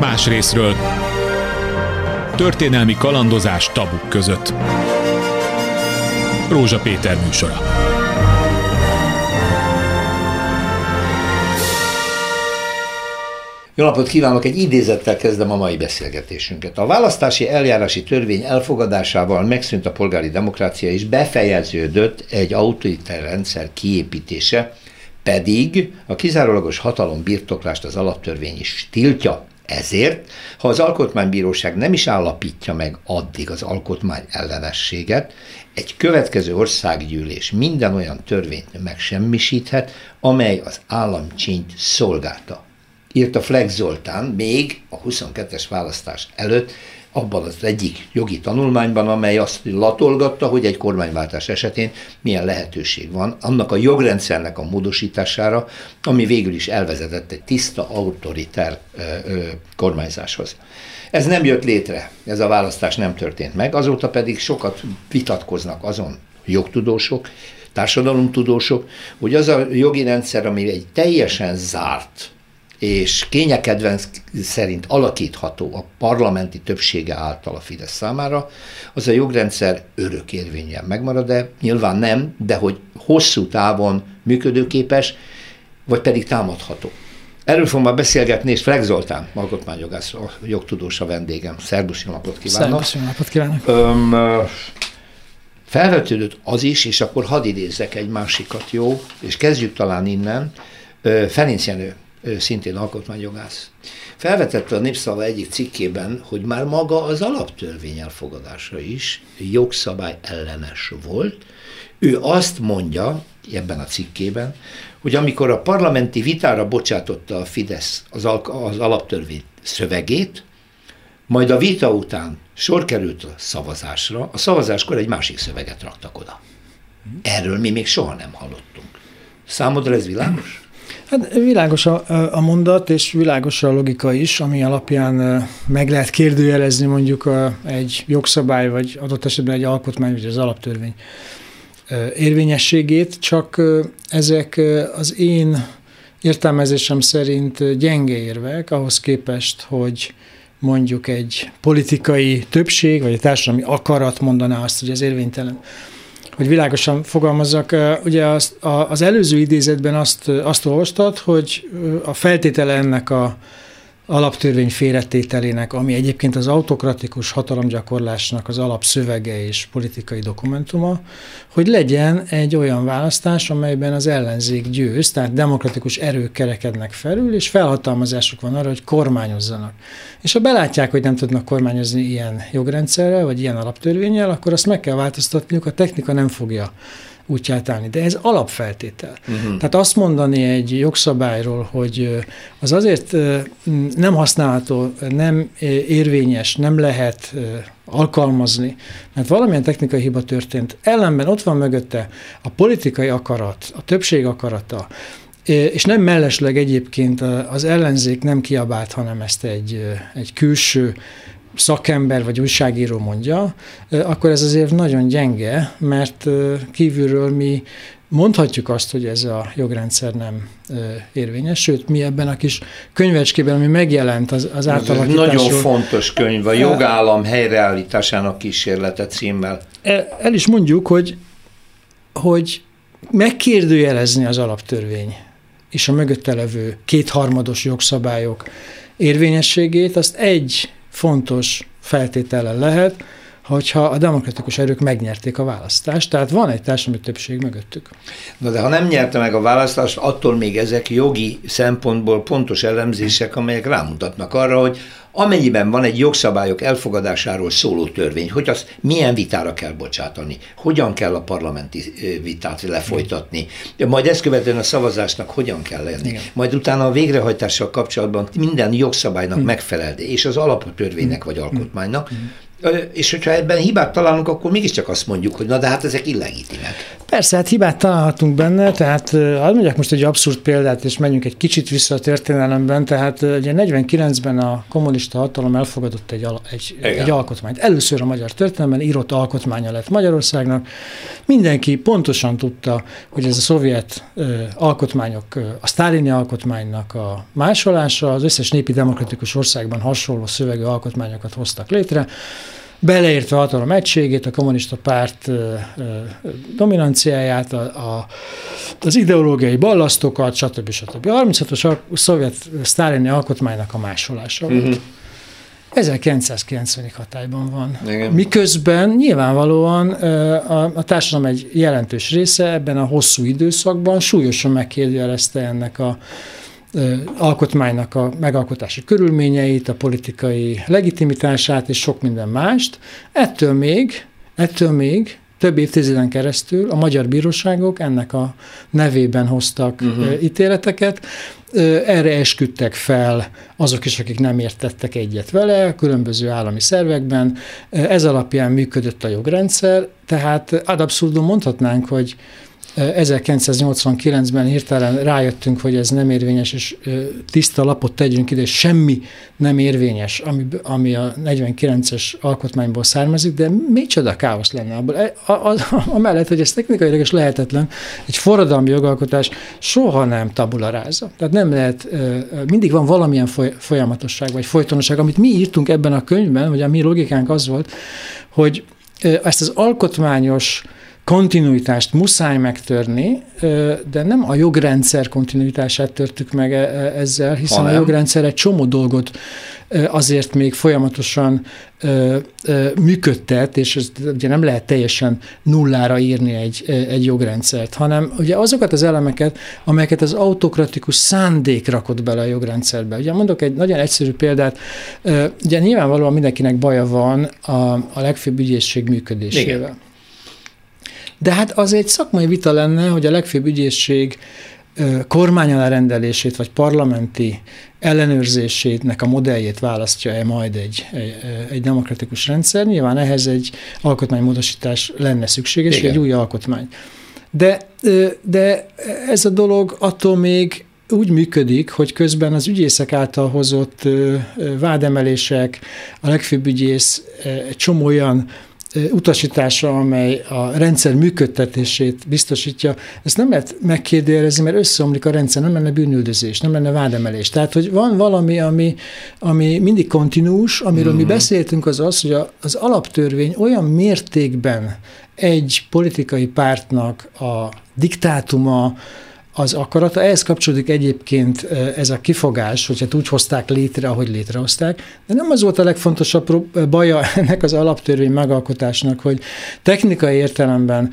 Más részről történelmi kalandozás tabuk között. Rózsa Péter műsora. Jó napot kívánok! Egy idézettel kezdem a mai beszélgetésünket. A választási eljárási törvény elfogadásával megszűnt a polgári demokrácia és befejeződött egy autoritár rendszer kiépítése, pedig a kizárólagos hatalom birtoklást az alaptörvény is tiltja. Ezért, ha az alkotmánybíróság nem is állapítja meg addig az alkotmány ellenességet, egy következő országgyűlés minden olyan törvényt megsemmisíthet, amely az államcsínyt szolgálta. Írta Flex Zoltán még a 22-es választás előtt, abban az egyik jogi tanulmányban, amely azt latolgatta, hogy egy kormányváltás esetén milyen lehetőség van annak a jogrendszernek a módosítására, ami végül is elvezetett egy tiszta, ö, kormányzáshoz. Ez nem jött létre, ez a választás nem történt meg, azóta pedig sokat vitatkoznak azon jogtudósok, társadalomtudósok, hogy az a jogi rendszer, ami egy teljesen zárt, és kényekedvenc szerint alakítható a parlamenti többsége által a Fidesz számára, az a jogrendszer örök érvényen megmarad, de nyilván nem, de hogy hosszú távon működőképes, vagy pedig támadható. Erről fogom már beszélgetni, és Flex Zoltán, alkotmányjogász, a jogtudós a vendégem. Szerbusz, jó napot kívánok! Szerbusz, jó napot kívánok! Öm, felvetődött az is, és akkor hadd idézzek egy másikat, jó? És kezdjük talán innen. Ferenc Jenő, szintén alkotmányjogász. Felvetette a Népszava egyik cikkében, hogy már maga az alaptörvény elfogadása is jogszabály ellenes volt. Ő azt mondja ebben a cikkében, hogy amikor a parlamenti vitára bocsátotta a Fidesz az, al- az alaptörvény szövegét, majd a vita után sor került a szavazásra, a szavazáskor egy másik szöveget raktak oda. Erről mi még soha nem hallottunk. Számodra ez világos? Hát világos a, a mondat, és világos a logika is, ami alapján meg lehet kérdőjelezni mondjuk a, egy jogszabály, vagy adott esetben egy alkotmány, vagy az alaptörvény érvényességét, csak ezek az én értelmezésem szerint gyenge érvek ahhoz képest, hogy mondjuk egy politikai többség, vagy egy társadalmi akarat mondaná azt, hogy ez érvénytelen hogy világosan fogalmazzak, ugye az, az előző idézetben azt, azt olvastad, hogy a feltétele ennek a alaptörvény félretételének, ami egyébként az autokratikus hatalomgyakorlásnak az alapszövege és politikai dokumentuma, hogy legyen egy olyan választás, amelyben az ellenzék győz, tehát demokratikus erők kerekednek felül, és felhatalmazásuk van arra, hogy kormányozzanak. És ha belátják, hogy nem tudnak kormányozni ilyen jogrendszerrel, vagy ilyen alaptörvényel, akkor azt meg kell változtatniuk, a technika nem fogja útját állni. De ez alapfeltétel. Uh-huh. Tehát azt mondani egy jogszabályról, hogy az azért nem használható, nem érvényes, nem lehet alkalmazni, mert valamilyen technikai hiba történt. Ellenben ott van mögötte a politikai akarat, a többség akarata, és nem mellesleg egyébként az ellenzék nem kiabált, hanem ezt egy, egy külső szakember vagy újságíró mondja, akkor ez azért nagyon gyenge, mert kívülről mi mondhatjuk azt, hogy ez a jogrendszer nem érvényes, sőt, mi ebben a kis könyvecskében, ami megjelent az, az átalakításról. Nagyon fontos könyv, a jogállam helyreállításának kísérlete címmel. El, el is mondjuk, hogy, hogy megkérdőjelezni az alaptörvény és a mögötte levő kétharmados jogszabályok érvényességét, azt egy fontos feltétele lehet, hogyha a demokratikus erők megnyerték a választást, tehát van egy társadalmi többség mögöttük. Na de ha nem nyerte meg a választást, attól még ezek jogi szempontból pontos elemzések, amelyek rámutatnak arra, hogy amennyiben van egy jogszabályok elfogadásáról szóló törvény, hogy azt milyen vitára kell bocsátani, hogyan kell a parlamenti vitát lefolytatni, majd ezt követően a szavazásnak hogyan kell lenni, Igen. majd utána a végrehajtással kapcsolatban minden jogszabálynak hmm. megfelel, és az alaptörvénynek hmm. vagy alkotmánynak, hmm És hogyha ebben hibát találunk, akkor mégiscsak azt mondjuk, hogy na de hát ezek illegitimek. Persze, hát hibát találhatunk benne, tehát hadd mondjak most egy abszurd példát, és menjünk egy kicsit vissza a történelemben, tehát ugye 49-ben a kommunista hatalom elfogadott egy, egy, egy alkotmányt. Először a magyar történelemben írott alkotmánya lett Magyarországnak. Mindenki pontosan tudta, hogy ez a szovjet alkotmányok, a sztálini alkotmánynak a másolása, az összes népi demokratikus országban hasonló szövegű alkotmányokat hoztak létre beleértve a hatalom egységét, a kommunista párt dominanciáját, a, a, az ideológiai ballasztokat, stb. stb. A 36-os szovjet sztálini alkotmánynak a másolása volt. Uh-huh. 1990-ig hatályban van. Igen. Miközben nyilvánvalóan a, a társadalom egy jelentős része ebben a hosszú időszakban súlyosan megkérdőjelezte ennek a alkotmánynak a megalkotási körülményeit, a politikai legitimitását és sok minden mást. Ettől még, ettől még több évtizeden keresztül a magyar bíróságok ennek a nevében hoztak uh-huh. ítéleteket, erre esküdtek fel azok is, akik nem értettek egyet vele, különböző állami szervekben. Ez alapján működött a jogrendszer, tehát ad abszurdum mondhatnánk, hogy 1989-ben hirtelen rájöttünk, hogy ez nem érvényes, és tiszta lapot tegyünk ide, és semmi nem érvényes, ami, ami a 49-es alkotmányból származik, de micsoda káosz lenne abból. E, amellett, hogy ez technikailag is lehetetlen, egy forradalmi jogalkotás soha nem tabularáza. Tehát nem lehet, mindig van valamilyen folyamatosság, vagy folytonosság, amit mi írtunk ebben a könyvben, vagy a mi logikánk az volt, hogy ezt az alkotmányos kontinuitást muszáj megtörni, de nem a jogrendszer kontinuitását törtük meg e, e, ezzel, hiszen Hanem. a jogrendszer egy csomó dolgot azért még folyamatosan működtet, és ez ugye nem lehet teljesen nullára írni egy, egy jogrendszert, hanem ugye azokat az elemeket, amelyeket az autokratikus szándék rakott bele a jogrendszerbe. Ugye mondok egy nagyon egyszerű példát, ugye nyilvánvalóan mindenkinek baja van a, a legfőbb ügyészség működésével. Igen. De hát az egy szakmai vita lenne, hogy a legfőbb ügyészség kormány rendelését, vagy parlamenti ellenőrzésének a modelljét választja-e majd egy, egy, egy demokratikus rendszer. Nyilván ehhez egy alkotmánymódosítás lenne szükséges, Igen. egy új alkotmány. De, de ez a dolog attól még úgy működik, hogy közben az ügyészek által hozott vádemelések, a legfőbb ügyész egy csomó olyan utasítása, amely a rendszer működtetését biztosítja, ezt nem lehet megkérdőjelezni, mert összeomlik a rendszer, nem lenne bűnüldözés, nem lenne vádemelés. Tehát, hogy van valami, ami, ami mindig kontinús, amiről mm. mi mhm. beszéltünk, az az, hogy az alaptörvény olyan mértékben egy politikai pártnak a diktátuma, az akarata. Ehhez kapcsolódik egyébként ez a kifogás, hogyha úgy hozták létre, ahogy létrehozták, de nem az volt a legfontosabb baja ennek az alaptörvény megalkotásnak, hogy technikai értelemben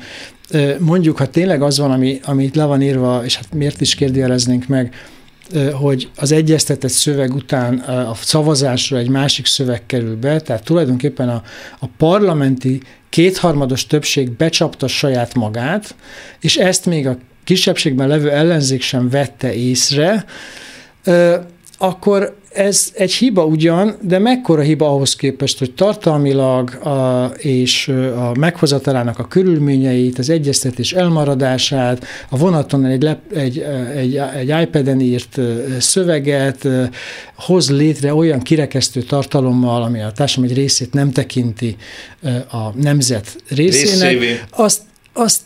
mondjuk, ha tényleg az van, ami, ami itt le van írva, és hát miért is kérdőjeleznénk meg, hogy az egyeztetett szöveg után a szavazásra egy másik szöveg kerül be, tehát tulajdonképpen a, a parlamenti kétharmados többség becsapta saját magát, és ezt még a kisebbségben levő ellenzék sem vette észre, akkor ez egy hiba ugyan, de mekkora hiba ahhoz képest, hogy tartalmilag a, és a meghozatalának a körülményeit, az egyeztetés elmaradását, a vonaton egy, lep, egy, egy, egy iPad-en írt szöveget hoz létre olyan kirekesztő tartalommal, ami a társadalom egy részét nem tekinti a nemzet részének, Részévé. azt, azt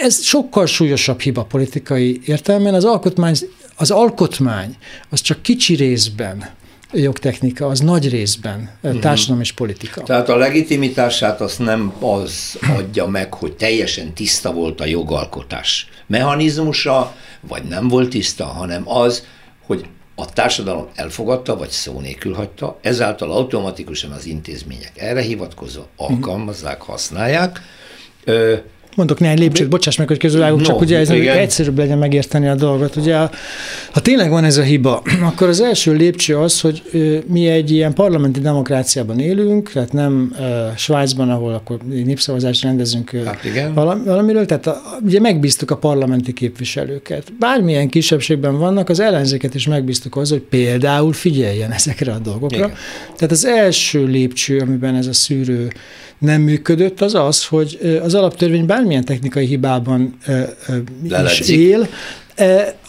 ez sokkal súlyosabb hiba politikai értelemben. Az alkotmány, az alkotmány az csak kicsi részben jogtechnika, az nagy részben uh-huh. társadalom és politika. Tehát a legitimitását azt nem az adja meg, hogy teljesen tiszta volt a jogalkotás mechanizmusa, vagy nem volt tiszta, hanem az, hogy a társadalom elfogadta, vagy szó nélkül hagyta, ezáltal automatikusan az intézmények erre hivatkozva alkalmazzák, használják, mondok néhány lépcsőt, bocsáss meg, hogy közülágok, no, csak ugye ez igen. egyszerűbb legyen megérteni a dolgot. Ugye, ha tényleg van ez a hiba, akkor az első lépcső az, hogy mi egy ilyen parlamenti demokráciában élünk, tehát nem uh, Svájcban, ahol akkor népszavazást rendezünk hát igen. valamiről, tehát a, ugye megbíztuk a parlamenti képviselőket. Bármilyen kisebbségben vannak, az ellenzéket is megbíztuk az, hogy például figyeljen ezekre a dolgokra. Igen. Tehát az első lépcső, amiben ez a szűrő nem működött, az az, hogy az alaptörvény bármilyen technikai hibában is él,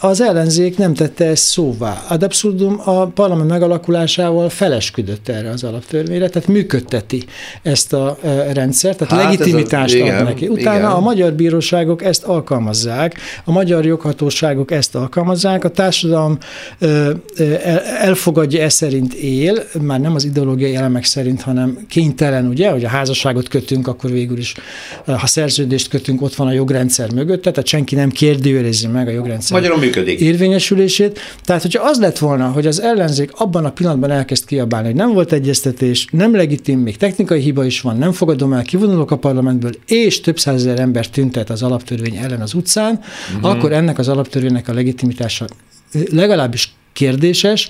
az ellenzék nem tette ezt szóvá. Ad abszurdum a parlament megalakulásával felesküdött erre az alaptörvényre, tehát működteti ezt a e, rendszert, tehát hát legitimitást ad neki. Utána igen. a magyar bíróságok ezt alkalmazzák, a magyar joghatóságok ezt alkalmazzák, a társadalom e, elfogadja e szerint él, már nem az ideológiai elemek szerint, hanem kénytelen, ugye, hogy a házasságot kötünk, akkor végül is, ha szerződést kötünk, ott van a jogrendszer mögött, tehát senki nem kérdőjelezi meg a jogrendszer rendszer Magyarul működik. érvényesülését. Tehát, hogyha az lett volna, hogy az ellenzék abban a pillanatban elkezd kiabálni, hogy nem volt egyeztetés, nem legitim, még technikai hiba is van, nem fogadom el, kivonulok a parlamentből, és több százezer ember tüntet az alaptörvény ellen az utcán, uh-huh. akkor ennek az alaptörvénynek a legitimitása legalábbis kérdéses,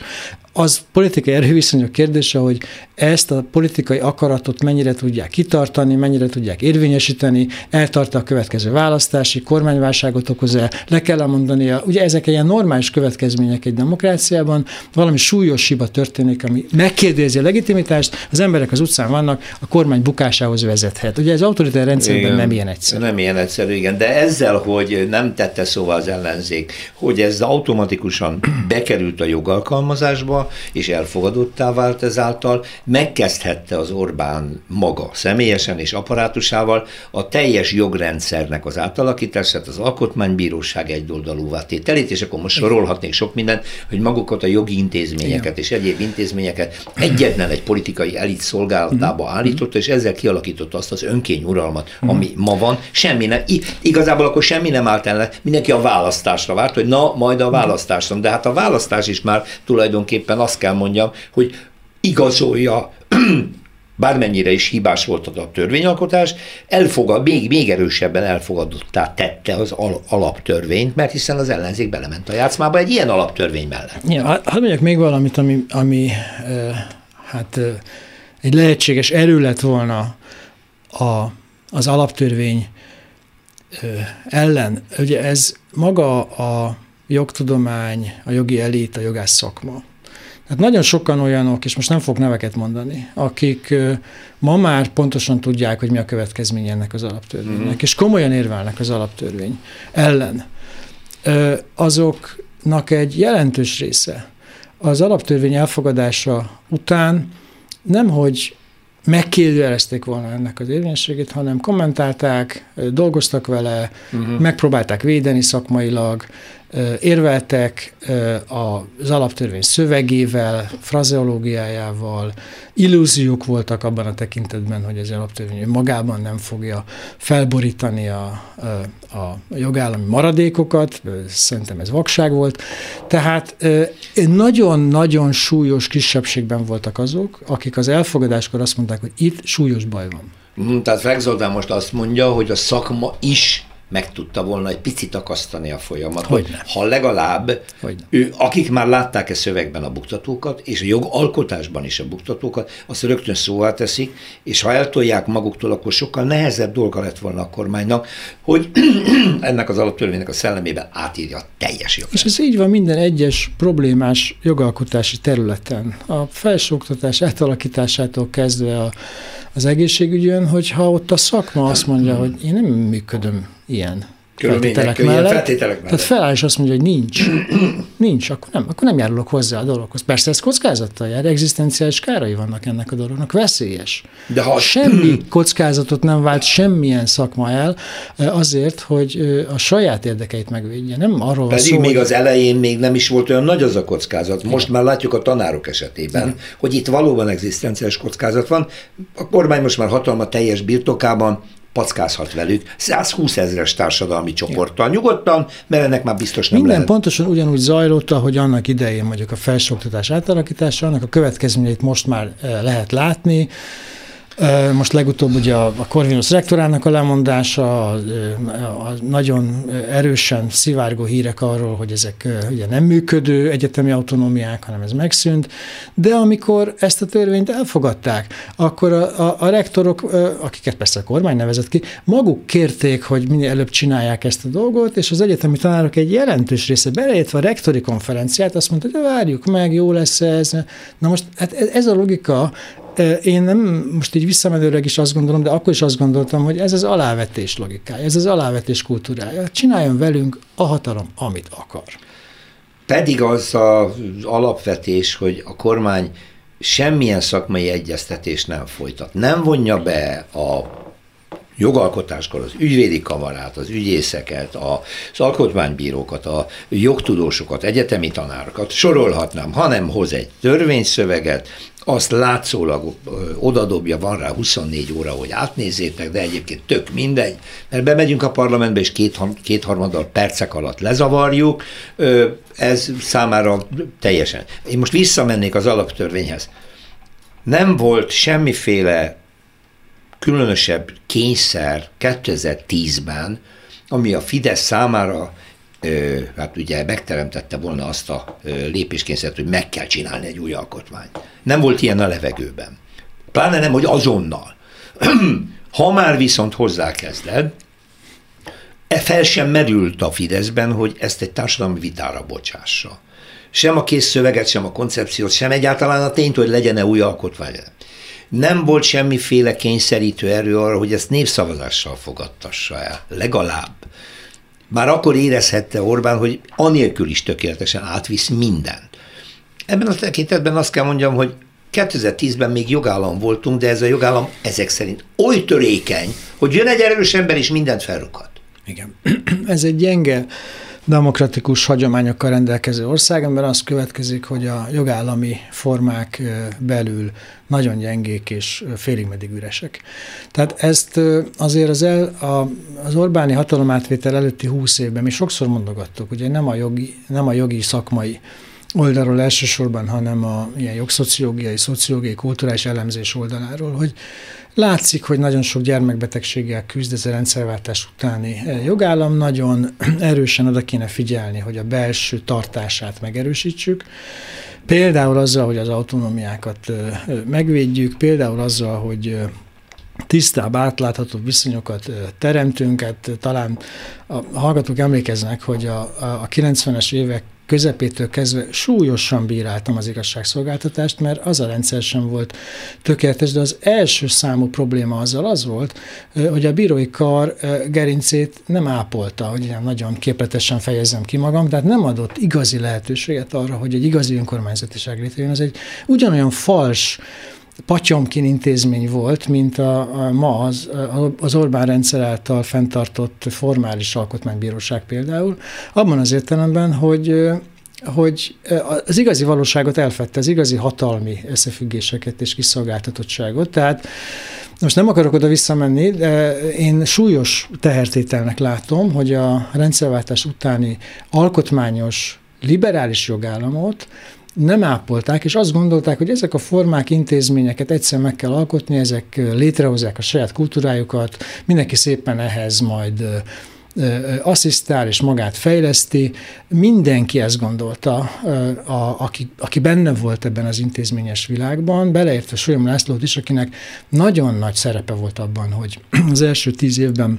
az politikai erőviszonyok kérdése, hogy ezt a politikai akaratot mennyire tudják kitartani, mennyire tudják érvényesíteni, eltart a következő választási, kormányválságot okoz-e, le kell mondani, ugye ezek ilyen normális következmények egy demokráciában, valami súlyos hiba történik, ami megkérdezi a legitimitást, az emberek az utcán vannak, a kormány bukásához vezethet. Ugye ez autoritár rendszerben igen, nem ilyen egyszerű. Nem ilyen egyszerű, igen, de ezzel, hogy nem tette szóval az ellenzék, hogy ez automatikusan bekerült a jogalkalmazásba, és elfogadottá vált ezáltal, megkezdhette az Orbán maga személyesen és apparátusával a teljes jogrendszernek az átalakítását, az alkotmánybíróság egyoldalúvá tételét, és akkor most sorolhatnék sok mindent, hogy magukat a jogi intézményeket és egyéb intézményeket egyetlen egy politikai elit szolgálatába mhm. állította, és ezzel kialakította azt az önkényuralmat, mhm. ami ma van. Semmi nem, igazából akkor semmi nem állt ellen, mindenki a választásra várt, hogy na, majd a választáson. De hát a választás is már tulajdonképpen mindenképpen azt kell mondjam, hogy igazolja bármennyire is hibás volt a törvényalkotás, elfogad, még, még erősebben elfogadottá tette az al- alaptörvényt, mert hiszen az ellenzék belement a játszmába egy ilyen alaptörvény mellett. Ja, hadd mondjak még valamit, ami, ami hát egy lehetséges erő lett volna a, az alaptörvény ellen. Ugye ez maga a jogtudomány, a jogi elit, a jogász szakma. Hát nagyon sokan olyanok, és most nem fog neveket mondani, akik ma már pontosan tudják, hogy mi a következménye ennek az alaptörvénynek, mm. és komolyan érvelnek az alaptörvény ellen. Azoknak egy jelentős része az alaptörvény elfogadása után nemhogy megkérdőjelezték volna ennek az érvényességét, hanem kommentálták, dolgoztak vele, uh-huh. megpróbálták védeni szakmailag, érveltek az alaptörvény szövegével, frazeológiájával, illúziók voltak abban a tekintetben, hogy az alaptörvény magában nem fogja felborítani a, a, jogállami maradékokat, szerintem ez vakság volt. Tehát nagyon-nagyon súlyos kisebbségben voltak azok, akik az elfogadáskor azt mondták, hogy itt súlyos baj van. Mhm, tehát Frank Zoltán most azt mondja, hogy a szakma is meg tudta volna egy picit akasztani a folyamatot, Hogyne. ha legalább Hogyne. ő, akik már látták e szövegben a buktatókat, és a jogalkotásban is a buktatókat, azt rögtön szóvá teszik, és ha eltolják maguktól, akkor sokkal nehezebb dolga lett volna a kormánynak, hogy ennek az alaptörvénynek a szellemében átírja a teljes jogot. És ez így van minden egyes problémás jogalkotási területen. A felsőoktatás átalakításától kezdve a az egészségügyön, hogyha ott a szakma azt mondja, hogy én nem működöm ilyen feltételek mellett. feltételek mellett. Tehát feláll és azt mondja, hogy nincs. nincs, akkor nem, akkor nem járulok hozzá a dologhoz. Persze ez kockázattal jár, egzisztenciális kárai vannak ennek a dolognak, veszélyes. De ha semmi kockázatot nem vált semmilyen szakma el azért, hogy a saját érdekeit megvédje. Nem arról Pedig szó, még hogy... az elején még nem is volt olyan nagy az a kockázat. Most Igen. már látjuk a tanárok esetében, Igen. hogy itt valóban egzisztenciális kockázat van. A kormány most már hatalma teljes birtokában, packázhat velük 120 ezeres társadalmi csoporttal nyugodtan, mert ennek már biztos nem Minden lehet. pontosan ugyanúgy zajlott, hogy annak idején mondjuk a felsőoktatás átalakítása, annak a következményeit most már eh, lehet látni. Most legutóbb ugye a, a Corvinus rektorának a lemondása, a, a nagyon erősen szivárgó hírek arról, hogy ezek ugye nem működő egyetemi autonómiák, hanem ez megszűnt, de amikor ezt a törvényt elfogadták, akkor a, a, a rektorok, akiket persze a kormány nevezett ki, maguk kérték, hogy minél előbb csinálják ezt a dolgot, és az egyetemi tanárok egy jelentős része, beleértve a rektori konferenciát, azt mondta, hogy várjuk meg, jó lesz ez. Na most hát ez a logika, én nem most így visszamenőleg is azt gondolom, de akkor is azt gondoltam, hogy ez az alávetés logikája, ez az alávetés kultúrája. Csináljon velünk a hatalom, amit akar. Pedig az az alapvetés, hogy a kormány semmilyen szakmai egyeztetés nem folytat. Nem vonja be a jogalkotáskor az ügyvédi kamarát, az ügyészeket, az alkotmánybírókat, a jogtudósokat, egyetemi tanárokat, sorolhatnám, hanem hoz egy törvényszöveget, azt látszólag odadobja, van rá 24 óra, hogy átnézzétek, de egyébként tök mindegy, mert bemegyünk a parlamentbe, és két, kétharmaddal percek alatt lezavarjuk, ez számára teljesen. Én most visszamennék az alaptörvényhez. Nem volt semmiféle különösebb kényszer 2010-ben, ami a Fidesz számára hát ugye megteremtette volna azt a lépéskényszert, hogy meg kell csinálni egy új alkotmányt. Nem volt ilyen a levegőben. Pláne nem, hogy azonnal. ha már viszont hozzákezded, e fel sem merült a Fideszben, hogy ezt egy társadalmi vitára bocsássa. Sem a kész szöveget, sem a koncepciót, sem egyáltalán a tényt, hogy legyen-e új alkotmány. Nem volt semmiféle kényszerítő erő arra, hogy ezt népszavazással fogadtassa el. Legalább. Már akkor érezhette Orbán, hogy anélkül is tökéletesen átvisz mindent. Ebben a tekintetben azt kell mondjam, hogy 2010-ben még jogállam voltunk, de ez a jogállam ezek szerint oly törékeny, hogy jön egy erős ember, és mindent felrukhat. Igen. Ez egy gyenge demokratikus hagyományokkal rendelkező ország, amiben az következik, hogy a jogállami formák belül nagyon gyengék és félig meddig üresek. Tehát ezt azért az, el, a, az Orbáni hatalomátvétel előtti húsz évben mi sokszor mondogattuk, ugye nem a jogi, nem a jogi szakmai oldalról elsősorban, hanem a ilyen jogszociológiai, szociológiai, kulturális elemzés oldaláról, hogy látszik, hogy nagyon sok gyermekbetegséggel küzd ez a rendszerváltás utáni jogállam, nagyon erősen oda kéne figyelni, hogy a belső tartását megerősítsük, például azzal, hogy az autonómiákat megvédjük, például azzal, hogy tisztább, átlátható viszonyokat teremtünk. Hát talán a hallgatók emlékeznek, hogy a, a 90-es évek közepétől kezdve súlyosan bíráltam az igazságszolgáltatást, mert az a rendszer sem volt tökéletes, de az első számú probléma azzal az volt, hogy a bírói kar gerincét nem ápolta, hogy ilyen nagyon képletesen fejezem ki magam, tehát nem adott igazi lehetőséget arra, hogy egy igazi önkormányzatiság létrejön. Ez egy ugyanolyan fals Patyomkin intézmény volt, mint a, a ma az, az Orbán rendszer által fenntartott formális alkotmánybíróság például, abban az értelemben, hogy hogy az igazi valóságot elfette, az igazi hatalmi összefüggéseket és kiszolgáltatottságot. Tehát most nem akarok oda visszamenni, de én súlyos tehertételnek látom, hogy a rendszerváltás utáni alkotmányos liberális jogállamot nem ápolták, és azt gondolták, hogy ezek a formák, intézményeket egyszer meg kell alkotni, ezek létrehozzák a saját kultúrájukat, mindenki szépen ehhez majd asszisztál és magát fejleszti. Mindenki ezt gondolta, a, aki, aki benne volt ebben az intézményes világban, beleértve Solyom Lászlót is, akinek nagyon nagy szerepe volt abban, hogy az első tíz évben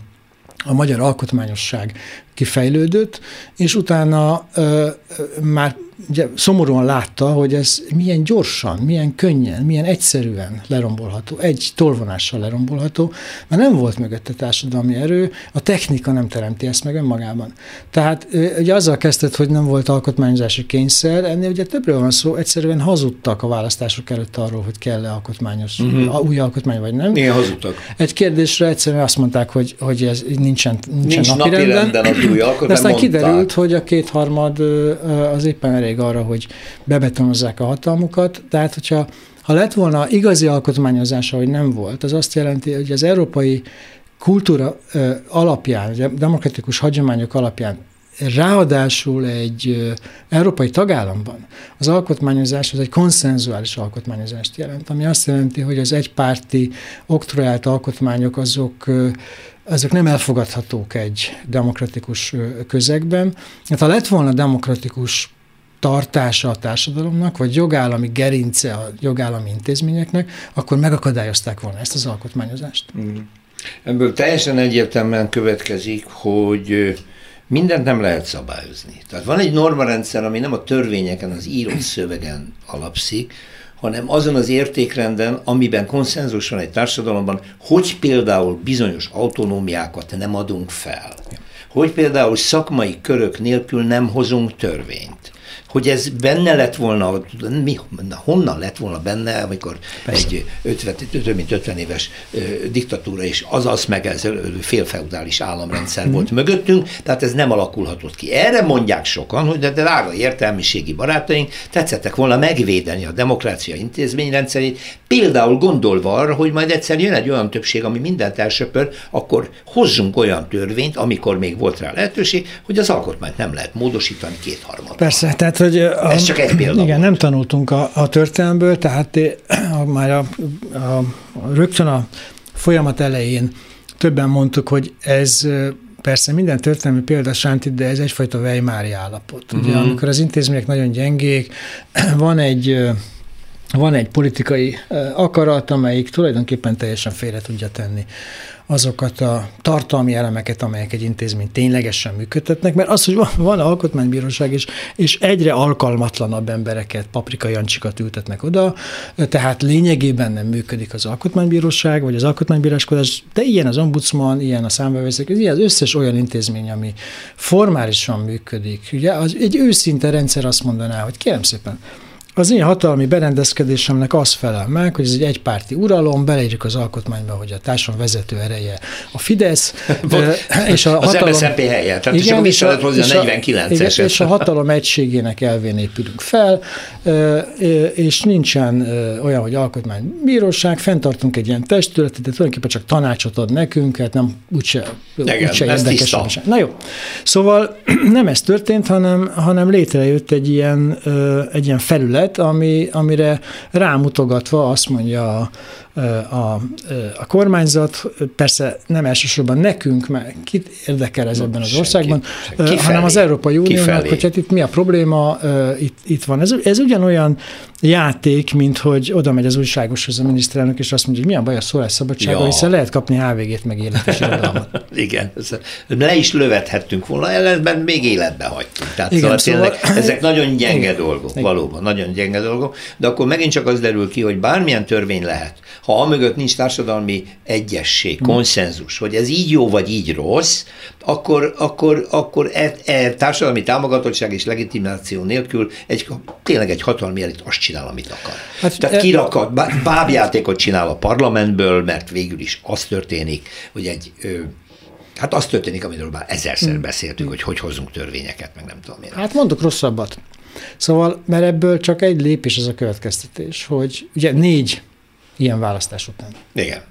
a magyar alkotmányosság kifejlődött, és utána ö, ö, már ugye szomorúan látta, hogy ez milyen gyorsan, milyen könnyen, milyen egyszerűen lerombolható, egy tolvonással lerombolható, mert nem volt mögötte társadalmi erő, a technika nem teremti ezt meg önmagában. Tehát ugye azzal kezdett, hogy nem volt alkotmányozási kényszer, ennél ugye többről van szó, egyszerűen hazudtak a választások előtt arról, hogy kell-e alkotmányos, uh-huh. új alkotmány vagy nem. Igen, hazudtak. Egy kérdésre egyszerűen azt mondták, hogy, hogy ez nincsen, nincsen Nincs napirenden, napi új alkotmány, De aztán mondták. kiderült, hogy a kétharmad az éppen elég arra, hogy bebetonozzák a hatalmukat. Tehát, hogyha ha lett volna igazi alkotmányozása, hogy nem volt, az azt jelenti, hogy az európai kultúra alapján, demokratikus hagyományok alapján ráadásul egy európai tagállamban az alkotmányozás az egy konszenzuális alkotmányozást jelent, ami azt jelenti, hogy az egypárti oktroált alkotmányok azok ezek nem elfogadhatók egy demokratikus közegben. Hát ha lett volna demokratikus tartása a társadalomnak, vagy jogállami gerince a jogállami intézményeknek, akkor megakadályozták volna ezt az alkotmányozást. Mm. Ebből teljesen egyértelműen következik, hogy mindent nem lehet szabályozni. Tehát van egy normarendszer, ami nem a törvényeken, az írott szövegen alapszik, hanem azon az értékrenden, amiben konszenzus van egy társadalomban, hogy például bizonyos autonómiákat nem adunk fel. Hogy például szakmai körök nélkül nem hozunk törvényt hogy ez benne lett volna, mi, honnan lett volna benne, amikor Persze. egy 50, több mint 50 éves ö, diktatúra és az az meg ez félfeudális államrendszer mm. volt mögöttünk, tehát ez nem alakulhatott ki. Erre mondják sokan, hogy de drága értelmiségi barátaink, tetszettek volna megvédeni a demokrácia intézményrendszerét, például gondolva arra, hogy majd egyszer jön egy olyan többség, ami mindent elsöpör, akkor hozzunk olyan törvényt, amikor még volt rá lehetőség, hogy az alkotmányt nem lehet módosítani kétharmadban. Persze, tehát hogy a, Ez csak egy példa. Igen, volt. nem tanultunk a, a történelmből, tehát a, már a, a, rögtön a folyamat elején többen mondtuk, hogy ez persze minden történelmi példa sánti, de ez egyfajta Weimári állapot. Ugye, mm-hmm. amikor az intézmények nagyon gyengék, van egy van egy politikai akarat, amelyik tulajdonképpen teljesen félre tudja tenni azokat a tartalmi elemeket, amelyek egy intézmény ténylegesen működtetnek, mert az, hogy van, van alkotmánybíróság, és, és egyre alkalmatlanabb embereket, paprika jancsikat ültetnek oda, tehát lényegében nem működik az alkotmánybíróság, vagy az alkotmánybíráskodás, de ilyen az ombudsman, ilyen a számbevészek, ilyen az összes olyan intézmény, ami formálisan működik. Ugye az, egy őszinte rendszer azt mondaná, hogy kérem szépen, az én hatalmi berendezkedésemnek az felel meg, hogy ez egy egypárti uralom, beleírjuk az alkotmányba, hogy a társadalom vezető ereje a Fidesz, és a az hatalom, MSZNP helye, tehát igen, és, a, és, a, 49 igen, és a hatalom egységének elvén épülünk fel, és nincsen olyan, hogy alkotmánybíróság, fenntartunk egy ilyen testületet, de tulajdonképpen csak tanácsot ad nekünk, hát nem úgyse, igen, úgyse érdekes. Na jó. Szóval nem ez történt, hanem, hanem létrejött egy ilyen, egy ilyen felület, terület, ami, amire rámutogatva azt mondja a, a, a kormányzat, persze nem elsősorban nekünk, mert kit érdekel ez ebben az országban, senki, hanem az Európai Uniónak, hogy hát itt mi a probléma, itt, itt van. Ez, ez ugyanolyan játék, mint hogy oda megy az újságoshoz a miniszterelnök, és azt mondja, hogy milyen baj a szólásszabadsága, ja. hiszen lehet kapni HVG-t, meg életes irodalmat. Igen, le is lövethettünk volna, ellenben még életbe hagytunk. Tehát Igen, szóval, szóval ezek nagyon gyenge Igen. dolgok, Igen. valóban, nagyon gyenge dolgok, de akkor megint csak az derül ki, hogy bármilyen törvény lehet, ha amögött nincs társadalmi egyesség, hmm. konszenzus, hogy ez így jó vagy így rossz, akkor, akkor, akkor e, e társadalmi támogatottság és legitimáció nélkül egy, tényleg egy hatalmi elit azt csinál, amit akar. Hát, Tehát e... kirakat, bábjátékot csinál a parlamentből, mert végül is az történik, hogy egy Hát az történik, amiről már ezerszer hmm. beszéltünk, hogy hogy hozzunk törvényeket, meg nem tudom én. Hát mondok rosszabbat. Szóval, mert ebből csak egy lépés az a következtetés, hogy ugye négy ilyen választás után. Igen.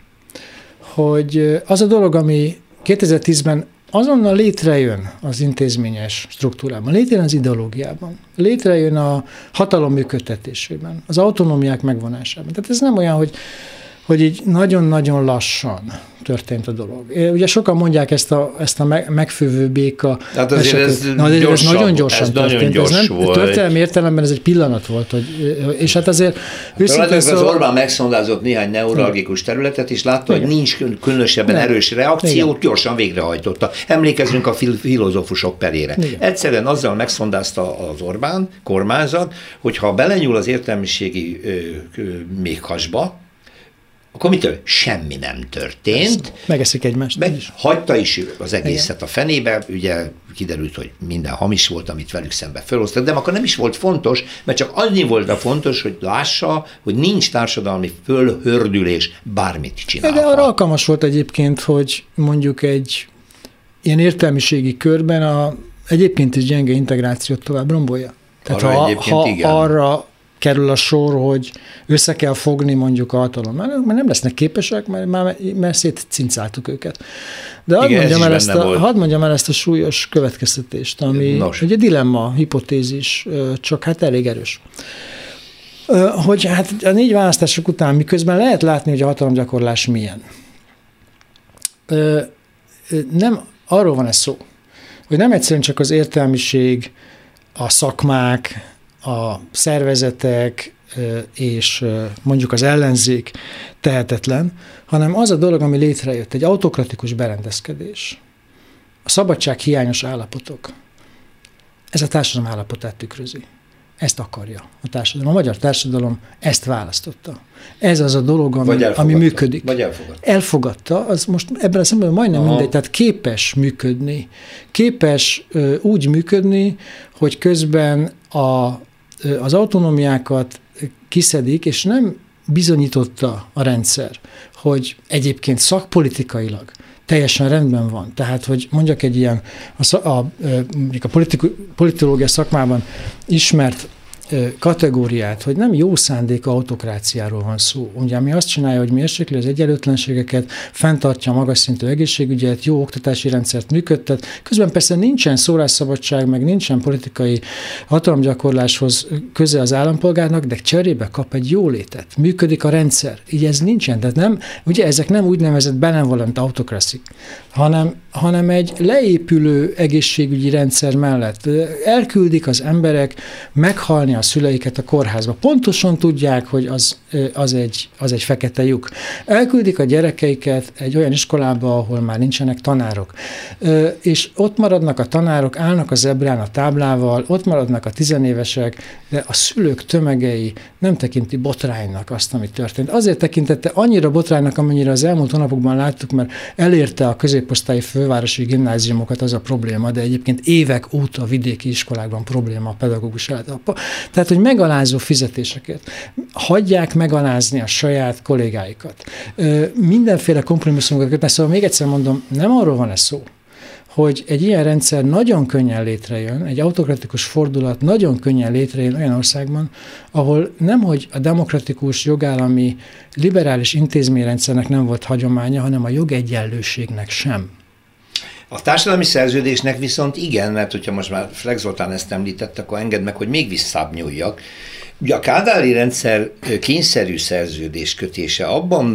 Hogy az a dolog, ami 2010-ben azonnal létrejön az intézményes struktúrában, létrejön az ideológiában, létrejön a hatalom működtetésében, az autonómiák megvonásában. Tehát ez nem olyan, hogy, hogy így nagyon-nagyon lassan történt a dolog. Ugye sokan mondják ezt a, ezt a megfővő béka hát azért ez, Na, de ez nagyon gyorsan ez történt. Nagyon gyors ez nem, volt. Történelmi értelemben ez egy pillanat volt, hogy, és hát azért őszintén szó... Az Orbán megszondázott néhány neuralgikus területet, és látta, Igen. hogy nincs különösebben nem. erős reakciót, Igen. gyorsan végrehajtotta. Emlékezzünk a filozófusok perére. Igen. Egyszerűen azzal megszondázta az Orbán kormányzat, hogy ha belenyúl az értelmiségi méghasba, akkor mitől? Semmi nem történt. Megeszik egymást. Meg, hagyta is az egészet Igen. a fenébe, ugye kiderült, hogy minden hamis volt, amit velük szembe felhoztak, de akkor nem is volt fontos, mert csak annyi volt a fontos, hogy lássa, hogy nincs társadalmi fölhördülés, bármit csinál. De arra alkalmas volt egyébként, hogy mondjuk egy ilyen értelmiségi körben a egyébként is gyenge integrációt tovább rombolja. Tehát arra ha, ha igen. arra kerül a sor, hogy össze kell fogni mondjuk a hatalom, mert nem lesznek képesek, mert már mert szétcincáltuk őket. De hadd mondjam, el ezt a, hadd mondjam el ezt a súlyos következtetést, ami Nos. ugye dilemma, hipotézis, csak hát elég erős. Hogy hát a négy választások után miközben lehet látni, hogy a hatalomgyakorlás milyen. Nem arról van ez szó, hogy nem egyszerűen csak az értelmiség, a szakmák, a szervezetek és mondjuk az ellenzék tehetetlen, hanem az a dolog, ami létrejött, egy autokratikus berendezkedés, a szabadság hiányos állapotok, ez a társadalom állapotát tükrözi. Ezt akarja a társadalom. A magyar társadalom ezt választotta. Ez az a dolog, ami, ami működik. Vagy elfogadta. Elfogadta, az most ebben a szemben majdnem Aha. mindegy, tehát képes működni. Képes ö, úgy működni, hogy közben a, az autonómiákat kiszedik, és nem bizonyította a rendszer, hogy egyébként szakpolitikailag teljesen rendben van. Tehát, hogy mondjak egy ilyen, a, a, a politológia szakmában ismert kategóriát, hogy nem jó szándék autokráciáról van szó. Ugye, ami azt csinálja, hogy mérsékli az egyenlőtlenségeket, fenntartja a magas szintű egészségügyet, jó oktatási rendszert működtet. Közben persze nincsen szólásszabadság, meg nincsen politikai hatalomgyakorláshoz köze az állampolgárnak, de cserébe kap egy jólétet. Működik a rendszer. Így ez nincsen. Tehát nem, ugye ezek nem úgynevezett benevolent autokraszik, hanem, hanem egy leépülő egészségügyi rendszer mellett elküldik az emberek meghalni a szüleiket a kórházba. Pontosan tudják, hogy az, az, egy, az egy fekete lyuk. Elküldik a gyerekeiket egy olyan iskolába, ahol már nincsenek tanárok. És ott maradnak a tanárok, állnak az ebrán a táblával, ott maradnak a tizenévesek, de a szülők tömegei nem tekinti botránynak azt, ami történt. Azért tekintette annyira botránynak, amennyire az elmúlt hónapokban láttuk, mert elérte a középosztályi fővárosi gimnáziumokat az a probléma, de egyébként évek óta vidéki iskolákban probléma a pedagógus. Tehát, hogy megalázó fizetéseket. Hagyják megalázni a saját kollégáikat. Mindenféle kompromisszumokat kötnek. Szóval még egyszer mondom, nem arról van ez szó, hogy egy ilyen rendszer nagyon könnyen létrejön, egy autokratikus fordulat nagyon könnyen létrejön olyan országban, ahol nemhogy a demokratikus, jogállami, liberális intézményrendszernek nem volt hagyománya, hanem a jogegyenlőségnek sem. A társadalmi szerződésnek viszont igen, mert hogyha most már Flex Zoltán ezt említette, akkor engedd meg, hogy még visszább nyúljak. Ugye a kádári rendszer kényszerű szerződés kötése abban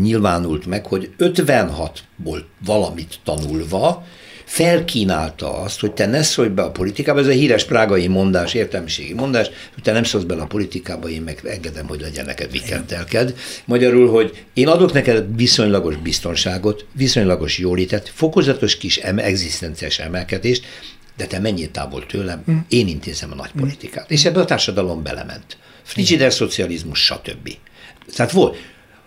nyilvánult meg, hogy 56-ból valamit tanulva felkínálta azt, hogy te ne szólj be a politikába, ez a híres prágai mondás, értelmiségi mondás, hogy te nem szólsz bele a politikába, én meg engedem, hogy legyen neked vikentelked. Magyarul, hogy én adok neked viszonylagos biztonságot, viszonylagos jólétet, fokozatos kis em- egzisztenciás emelkedést, de te menjél távol tőlem, mm. én intézem a nagy politikát. Mm. És ebbe a társadalom belement. Frigider szocializmus, stb. Tehát volt,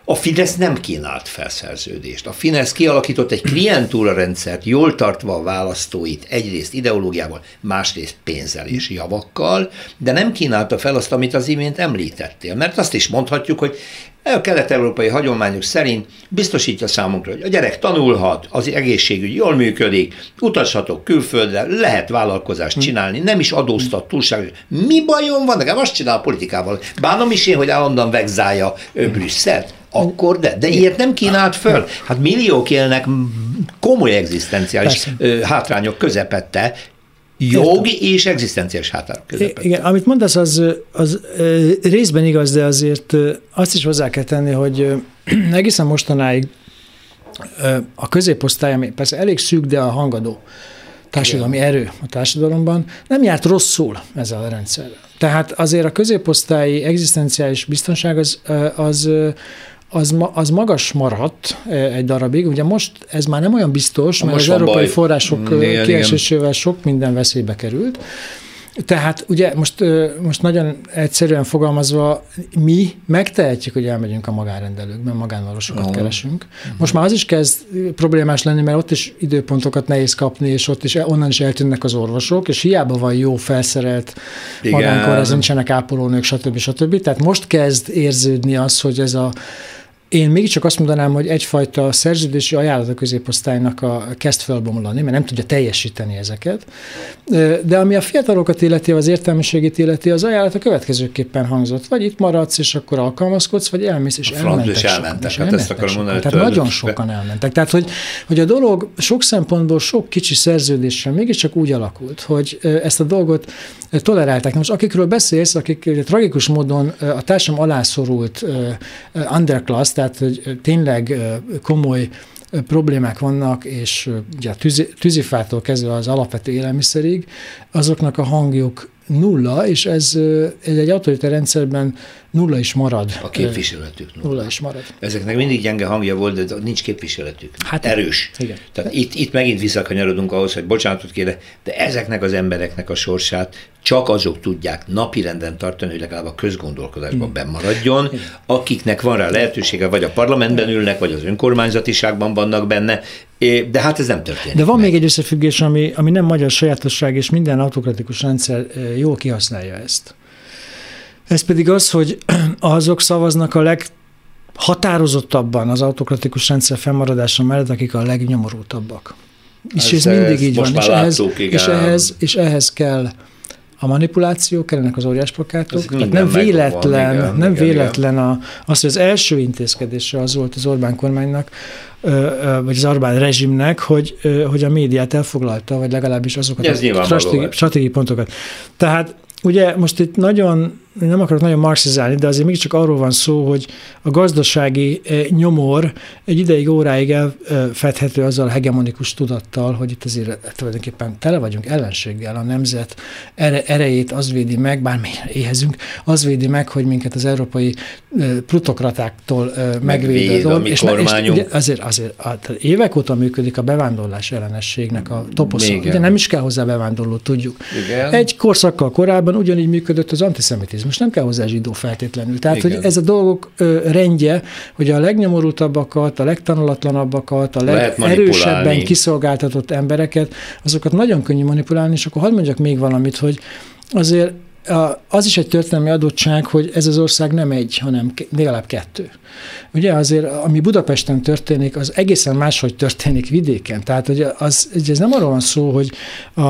a Fidesz nem kínált felszerződést. A Fidesz kialakított egy klientúra rendszert, jól tartva a választóit egyrészt ideológiával, másrészt pénzzel és javakkal, de nem kínálta fel azt, amit az imént említettél. Mert azt is mondhatjuk, hogy a kelet-európai hagyományok szerint biztosítja számunkra, hogy a gyerek tanulhat, az egészségügy jól működik, utazhatok külföldre, lehet vállalkozást hm. csinálni, nem is adóztat túlságosan. Mi bajom van? Nekem azt csinál a politikával. Bánom is én, hogy állandóan vegzálja Brüsszelt akkor de, de ilyet nem kínált föl. Hát milliók élnek komoly egzisztenciális Persze. hátrányok közepette, jog és egzisztenciális hátrányok közepette. Igen, amit mondasz, az, az részben igaz, de azért azt is hozzá kell tenni, hogy egészen mostanáig a középosztály, ami persze elég szűk, de a hangadó társadalmi Igen. erő a társadalomban, nem járt rosszul ezzel a rendszerrel. Tehát azért a középosztályi egzisztenciális biztonság az, az az, az magas maradt e, egy darabig. Ugye most ez már nem olyan biztos, mert most az európai baj. források igen, kiesésével sok minden veszélybe került. Tehát ugye most, most nagyon egyszerűen fogalmazva, mi megtehetjük, hogy elmegyünk a magánrendelőkben, magánvalósokat oh. keresünk. Most már az is kezd problémás lenni, mert ott is időpontokat nehéz kapni, és ott is onnan is eltűnnek az orvosok, és hiába van jó felszerelt magánkor, nincsenek ápolónők, stb. stb. Tehát most kezd érződni az, hogy ez a én mégiscsak azt mondanám, hogy egyfajta szerződési ajánlat a középosztálynak a kezd felbomlani, mert nem tudja teljesíteni ezeket. De ami a fiatalokat illeti, az értelmiségét illeti, az ajánlat a következőképpen hangzott. Vagy itt maradsz, és akkor alkalmazkodsz, vagy elmész, és elmentek. És elmentek. Hát ezt akarom mondani. Tehát nagyon sokan elmentek. Tehát, hogy, hogy a dolog sok szempontból sok kicsi szerződéssel mégiscsak úgy alakult, hogy ezt a dolgot tolerálták. Most akikről beszélsz, akik tragikus módon a társam alászorult underclass, tehát hogy tényleg komoly problémák vannak, és ugye a tűzi, tűzifától kezdve az alapvető élelmiszerig, azoknak a hangjuk nulla, és ez, ez egy autoritár rendszerben nulla is marad. A képviseletük nulla. nulla is marad. Ezeknek mindig gyenge hangja volt, de nincs képviseletük. Hát erős. Igen. Tehát itt, itt megint visszakanyarodunk ahhoz, hogy bocsánatot kérek, de ezeknek az embereknek a sorsát csak azok tudják napirenden tartani, hogy legalább a közgondolkodásban mm. maradjon, akiknek van rá lehetősége, vagy a parlamentben ülnek, vagy az önkormányzatiságban vannak benne, de hát ez nem történik. De van meg. még egy összefüggés, ami, ami nem magyar sajátosság, és minden autokratikus rendszer jól kihasználja ezt. Ez pedig az, hogy azok szavaznak a leghatározottabban az autokratikus rendszer fennmaradása mellett, akik a legnyomorultabbak. És ez, ez mindig így van. És ehhez, és, ehhez, és ehhez kell a manipuláció, kellenek az óriásplakátok. Tehát nem véletlen, van, igen, nem igen, véletlen a, az, hogy az első intézkedése az volt az Orbán kormánynak, vagy az Orbán rezsimnek, hogy, hogy a médiát elfoglalta, vagy legalábbis azokat Ez a stratégiai pontokat. Tehát ugye most itt nagyon nem akarok nagyon marxizálni, de azért mégiscsak arról van szó, hogy a gazdasági eh, nyomor egy ideig, óráig elfedhető azzal a hegemonikus tudattal, hogy itt azért tulajdonképpen tele vagyunk ellenséggel, a nemzet erejét az védi meg, bár mi éhezünk, az védi meg, hogy minket az európai eh, plutokratáktól eh, megvéd a És, és ugye azért, azért évek óta működik a bevándorlás ellenességnek a toposza. Ugye nem is kell hozzá bevándorló, tudjuk. Igen. Egy korszakkal korábban ugyanígy működött az antiszemitizmus most nem kell hozzá zsidó feltétlenül. Tehát, Igen. hogy ez a dolgok ö, rendje, hogy a legnyomorultabbakat, a legtanulatlanabbak, a legerősebben kiszolgáltatott embereket, azokat nagyon könnyű manipulálni, és akkor hadd mondjak még valamit, hogy azért az is egy történelmi adottság, hogy ez az ország nem egy, hanem legalább kettő. Ugye azért, ami Budapesten történik, az egészen máshogy történik vidéken. Tehát hogy az, ez nem arról van szó, hogy a,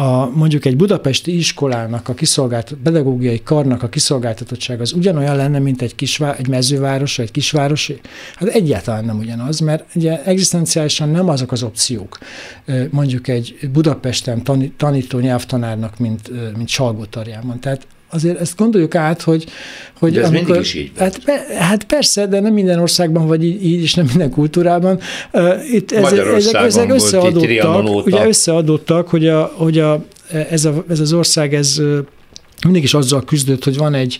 a, mondjuk egy budapesti iskolának, a kiszolgált, pedagógiai karnak a kiszolgáltatottság az ugyanolyan lenne, mint egy, kisvá, egy mezőváros, egy kisvárosi? Hát egyáltalán nem ugyanaz, mert ugye egzisztenciálisan nem azok az opciók, mondjuk egy Budapesten tanító nyelvtanárnak, mint, mint Salgótarjában. Tehát azért ezt gondoljuk át, hogy... hogy de ez amikor, mindig is így hát, hát persze, de nem minden országban vagy így, így és nem minden kultúrában. Uh, itt ez, ezek, ezek összeadottak, ugye összeadottak, hogy, a, hogy a, ez, a, ez az ország ez mindig is azzal küzdött, hogy van egy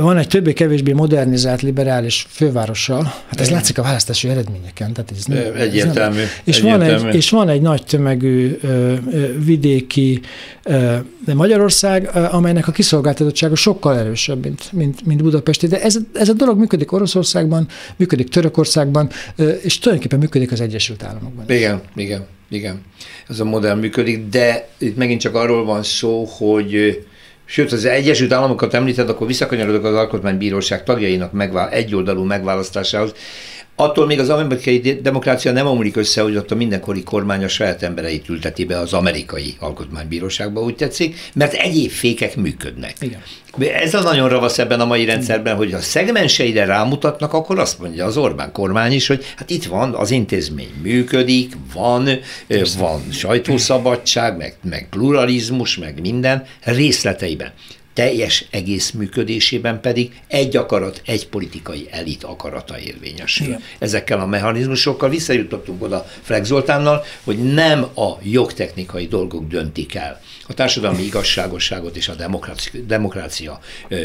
van egy többé-kevésbé modernizált liberális fővárossal, hát ez Igen. látszik a választási eredményeken. Tehát ez nem, egyértelmű. Ez nem. És, egyértelmű. Van egy, és van egy nagy tömegű ö, ö, vidéki ö, Magyarország, ö, amelynek a kiszolgáltatottsága sokkal erősebb, mint, mint, mint Budapesti. De ez, ez a dolog működik Oroszországban, működik Törökországban, ö, és tulajdonképpen működik az Egyesült Államokban. Igen, igen, igen. Ez a modell működik, de itt megint csak arról van szó, hogy Sőt, az Egyesült Államokat említed, akkor visszakanyarodok az Alkotmánybíróság tagjainak megvál, egyoldalú megválasztásához. Attól még az amerikai demokrácia nem omlik össze, hogy ott a mindenkori kormány a saját embereit ülteti be az amerikai alkotmánybíróságba, úgy tetszik, mert egyéb fékek működnek. Igen. Ez a nagyon ravasz ebben a mai rendszerben, hogy ha szegmenseire rámutatnak, akkor azt mondja az Orbán kormány is, hogy hát itt van, az intézmény működik, van, van sajtószabadság, meg, meg pluralizmus, meg minden részleteiben teljes egész működésében pedig egy akarat, egy politikai elit akarata érvényesül. Igen. Ezekkel a mechanizmusokkal visszajutottunk oda Flex Zoltánnal, hogy nem a jogtechnikai dolgok döntik el. A társadalmi igazságosságot és a demokrácia, demokrácia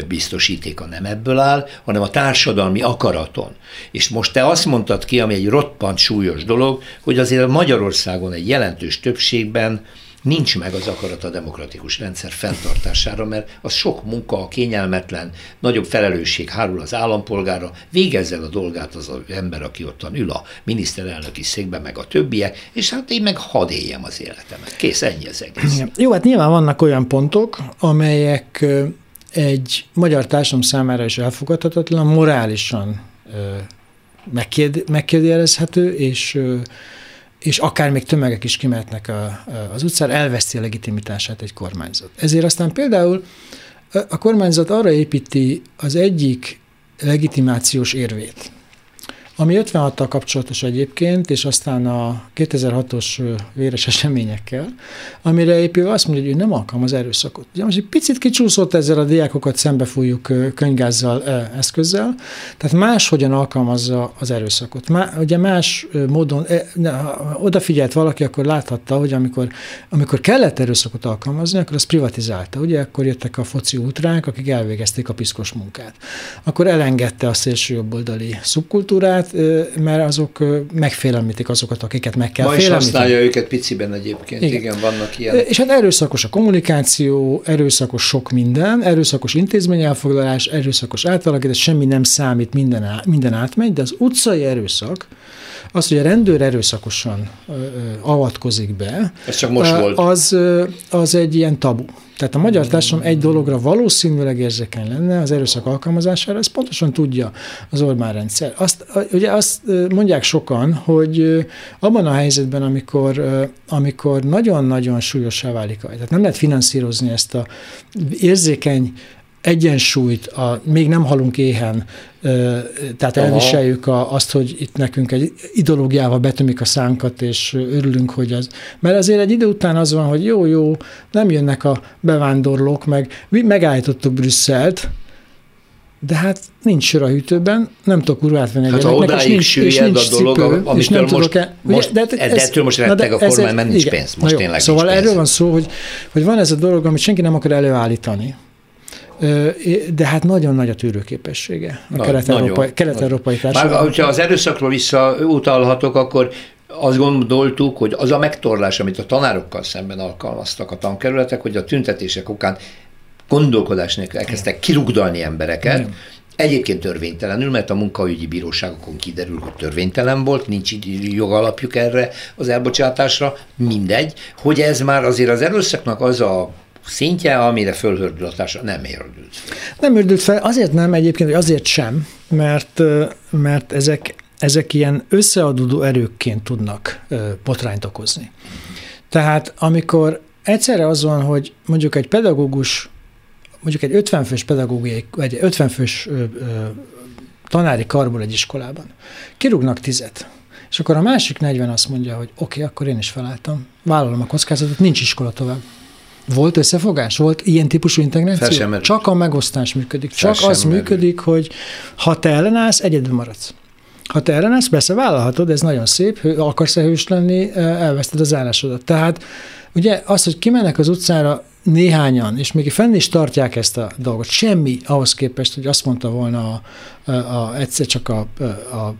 biztosítéka nem ebből áll, hanem a társadalmi akaraton. És most te azt mondtad ki, ami egy roppant súlyos dolog, hogy azért Magyarországon egy jelentős többségben nincs meg az akarat a demokratikus rendszer fenntartására, mert az sok munka, kényelmetlen, nagyobb felelősség hárul az állampolgára, végezzel a dolgát az, az ember, aki ottan ül a miniszterelnöki székben, meg a többiek, és hát én meg hadd éljem az életemet. Kész, ennyi az egész. Jó, hát nyilván vannak olyan pontok, amelyek egy magyar társadalom számára is elfogadhatatlan, morálisan megkérdőjelezhető, és és akár még tömegek is kimehetnek a, az utcára, elveszti a legitimitását egy kormányzat. Ezért aztán például a kormányzat arra építi az egyik legitimációs érvét, ami 56-tal kapcsolatos egyébként, és aztán a 2006-os véres eseményekkel, amire épül azt mondja, hogy ő nem alkalmaz erőszakot. Ugye most egy picit kicsúszott ezzel a diákokat szembefújjuk könygázzal eszközzel, tehát máshogyan alkalmazza az erőszakot. Má, ugye más módon, ha odafigyelt valaki, akkor láthatta, hogy amikor, amikor kellett erőszakot alkalmazni, akkor az privatizálta. Ugye akkor jöttek a foci útránk, akik elvégezték a piszkos munkát. Akkor elengedte a szélső jobboldali szubkultúrát, mert, mert azok megfélemlítik azokat, akiket meg kell Ma is használja őket piciben egyébként, igen. igen, vannak ilyen. És hát erőszakos a kommunikáció, erőszakos sok minden, erőszakos intézményelfoglalás, erőszakos átalakítás, semmi nem számít, minden, minden átmegy, de az utcai erőszak, az, hogy a rendőr erőszakosan ö, ö, avatkozik be, Ez csak most volt. Az, az egy ilyen tabu. Tehát a magyar társadalom egy dologra valószínűleg érzékeny lenne az erőszak alkalmazására, ezt pontosan tudja az Orbán rendszer. Azt, ugye azt mondják sokan, hogy abban a helyzetben, amikor, amikor nagyon-nagyon súlyosá válik, tehát nem lehet finanszírozni ezt a érzékeny egyensúlyt, a, még nem halunk éhen, tehát Aha. elviseljük a, azt, hogy itt nekünk egy ideológiával betömik a szánkat, és örülünk, hogy az. Mert azért egy idő után az van, hogy jó, jó, nem jönnek a bevándorlók, meg megállítottuk Brüsszelt, de hát nincs sör a hűtőben, nem tudok urvát venni hát, gyereknek, és nincs, és nincs a dolog, cipő, és nem most, tudok el, most, ugye, de, ez, ettől most retteg a kormány, mert nincs igen, pénz. Most tényleg Szóval nincs erről van szó, hogy, hogy van ez a dolog, amit senki nem akar előállítani de hát nagyon nagy a tűrőképessége a kelet-európai, kelet-európai társadalom. Már, hogyha az erőszakról visszautalhatok, akkor azt gondoltuk, hogy az a megtorlás, amit a tanárokkal szemben alkalmaztak a tankerületek, hogy a tüntetések okán gondolkodás nélkül elkezdtek kirugdalni embereket, Igen. Egyébként törvénytelenül, mert a munkaügyi bíróságokon kiderül, hogy törvénytelen volt, nincs jogalapjuk erre az elbocsátásra, mindegy, hogy ez már azért az erőszaknak az a szintje, amire fölhördül a társadalom, nem érdült fel. Nem érdült fel, azért nem egyébként, hogy azért sem, mert, mert ezek, ezek ilyen összeadódó erőkként tudnak botrányt okozni. Tehát amikor egyszerre az van, hogy mondjuk egy pedagógus, mondjuk egy 50 fős pedagógiai, vagy 50 fős tanári karból egy iskolában, kirúgnak tizet, és akkor a másik 40 azt mondja, hogy oké, okay, akkor én is felálltam, vállalom a kockázatot, nincs iskola tovább. Volt összefogás? Volt ilyen típusú integráció? Csak a megosztás működik. Csak az merül. működik, hogy ha te ellenállsz, egyedül maradsz. Ha te ellenállsz, persze vállalhatod, ez nagyon szép, akarsz-e hős lenni, elveszted az állásodat. Tehát ugye az, hogy kimennek az utcára néhányan, és még fenn is tartják ezt a dolgot, semmi ahhoz képest, hogy azt mondta volna a, a, a, egyszer csak a, a, a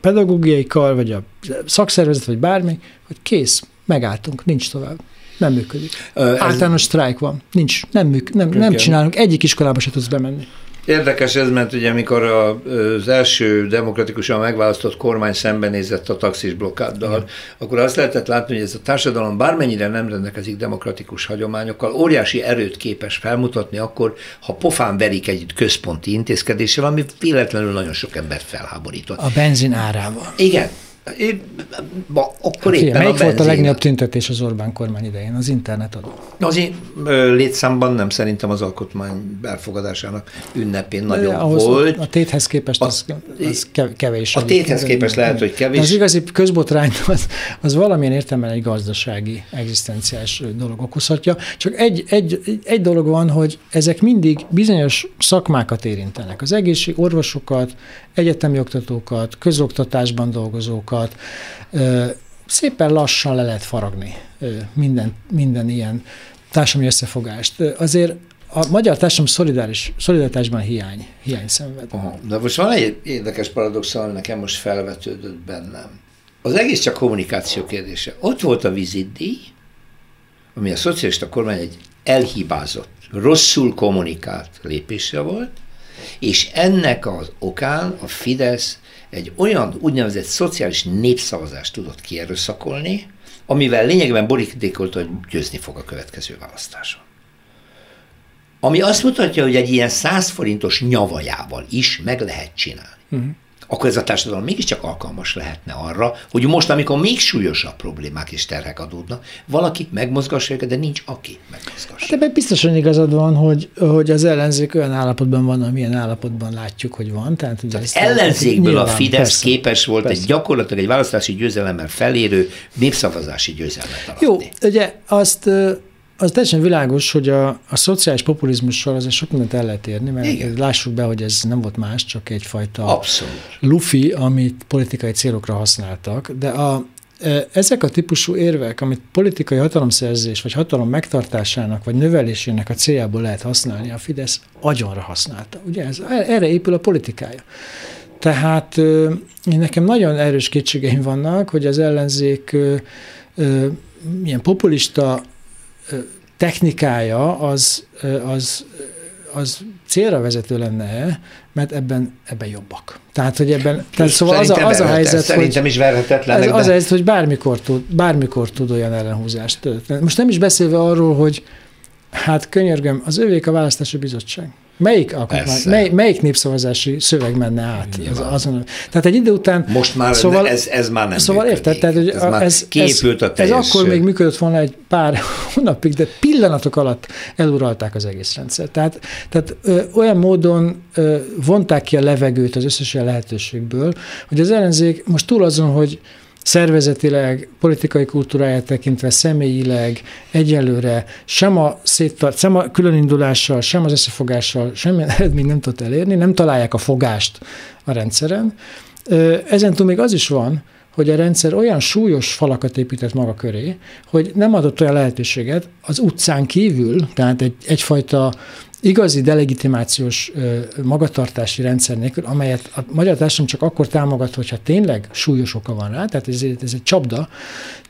pedagógiai kar, vagy a szakszervezet, vagy bármi, hogy kész, megálltunk, nincs tovább. Nem működik. Ez... Általános sztrájk van. Nincs. Nem, műk, nem, nem csinálunk. Egyik iskolába se tudsz bemenni. Érdekes ez, mert ugye amikor az első demokratikusan megválasztott kormány szembenézett a taxis blokkáddal, Igen. akkor azt lehetett látni, hogy ez a társadalom bármennyire nem rendelkezik demokratikus hagyományokkal, óriási erőt képes felmutatni akkor, ha pofán verik egy központi intézkedéssel, ami véletlenül nagyon sok embert felháborított. A benzin árával. Igen, én, ma, akkor hát, éppen melyik a volt a legnagyobb tüntetés az Orbán kormány idején? Az internetadó. Az én létszámban nem szerintem az alkotmány elfogadásának ünnepén nagyon ahhoz volt. A téthez képest a, az, az kevés. A téthez képest lehet, hogy kevés. De az igazi közbotrány az, az valamilyen értelemben egy gazdasági, egzisztenciás dolog okozhatja. Csak egy, egy, egy dolog van, hogy ezek mindig bizonyos szakmákat érintenek. Az egészség, orvosokat, egyetemi oktatókat, közoktatásban dolgozókat, szépen lassan le lehet faragni minden, minden ilyen társadalmi összefogást. Azért a magyar társadalom szolidáris, szolidaritásban hiány, hiány szenved. Aha, de most van egy érdekes paradox, ami nekem most felvetődött bennem. Az egész csak kommunikáció kérdése. Ott volt a vizitdíj, ami a szocialista kormány egy elhibázott, rosszul kommunikált lépése volt, és ennek az okán a Fidesz egy olyan úgynevezett szociális népszavazást tudott kierőszakolni, amivel lényegben borítékolta, hogy győzni fog a következő választáson. Ami azt mutatja, hogy egy ilyen 100 forintos nyavajával is meg lehet csinálni. uh-huh akkor ez a társadalom mégiscsak alkalmas lehetne arra, hogy most, amikor még súlyosabb problémák és terhek adódnak, valaki megmozgassa őket, de nincs aki megmozgassa. Hát ebben biztosan igazad van, hogy, hogy az ellenzék olyan állapotban van, amilyen állapotban látjuk, hogy van. Tehát, ugye Tehát ellenzékből nyilván, a Fidesz persze, képes volt persze. egy gyakorlatilag egy választási győzelemmel felérő népszavazási győzelmet alatni. Jó, ugye azt az teljesen világos, hogy a, a szociális populizmussal azért sok mindent el lehet érni, mert Igen. lássuk be, hogy ez nem volt más, csak egyfajta Abszolút. lufi, amit politikai célokra használtak, de a, e, ezek a típusú érvek, amit politikai hatalomszerzés, vagy hatalom megtartásának, vagy növelésének a céljából lehet használni, a Fidesz agyonra használta. Ugye ez, erre épül a politikája. Tehát én nekem nagyon erős kétségeim vannak, hogy az ellenzék milyen populista technikája az, az, az célra vezető lenne mert ebben, ebben jobbak. Tehát, hogy ebben, tehát szóval az a, az a helyzet, Szerintem hogy, is verhetetlen. Ez, az a helyzet, hogy bármikor tud, bármikor tud olyan ellenhúzást. Most nem is beszélve arról, hogy hát könyörgöm, az övék a választási bizottság. Melyik, alkotmány, mely, melyik népszavazási szöveg menne át? Az, azon, tehát egy idő után... Most már szóval, ez, ez már nem Szóval érted, tehát, hogy ez, ez, kiépült a teljes... Ez akkor még működött volna egy pár hónapig, de pillanatok alatt eluralták az egész rendszer. Tehát, tehát ö, olyan módon ö, vonták ki a levegőt az összes lehetőségből, hogy az ellenzék most túl azon, hogy szervezetileg, politikai kultúráját tekintve, személyileg egyelőre sem a, széttart, sem a különindulással, sem az összefogással semmilyen eredmény nem tudott elérni, nem találják a fogást a rendszeren. Ezen túl még az is van, hogy a rendszer olyan súlyos falakat épített maga köré, hogy nem adott olyan lehetőséget az utcán kívül, tehát egy, egyfajta igazi delegitimációs magatartási rendszer nélkül, amelyet a magyar társadalom csak akkor támogat, hogyha tényleg súlyos oka van rá, tehát ez, ez egy csapda,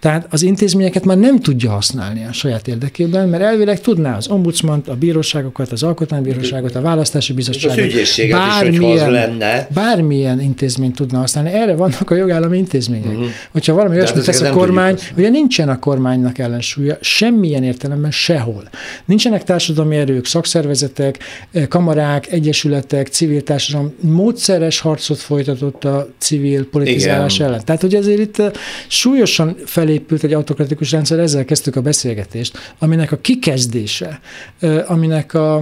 tehát az intézményeket már nem tudja használni a saját érdekében, mert elvileg tudná az ombudsmant, a bíróságokat, az alkotmánybíróságot, a választási bizottságot, az bármilyen, is, lenne. bármilyen intézményt tudna használni. Erre vannak a jogállami intézmények. Uh-huh. Hogyha valami olyasmit tesz a kormány, ugye nincsen a kormánynak ellensúlya, semmilyen értelemben sehol. Nincsenek társadalmi erők, szakszervezetek, eh, kamarák, egyesületek, civil társadalom módszeres harcot folytatott a civil politizálás Igen. ellen. Tehát, hogy azért itt eh, súlyosan felé felépült egy autokratikus rendszer, ezzel kezdtük a beszélgetést, aminek a kikezdése, aminek a,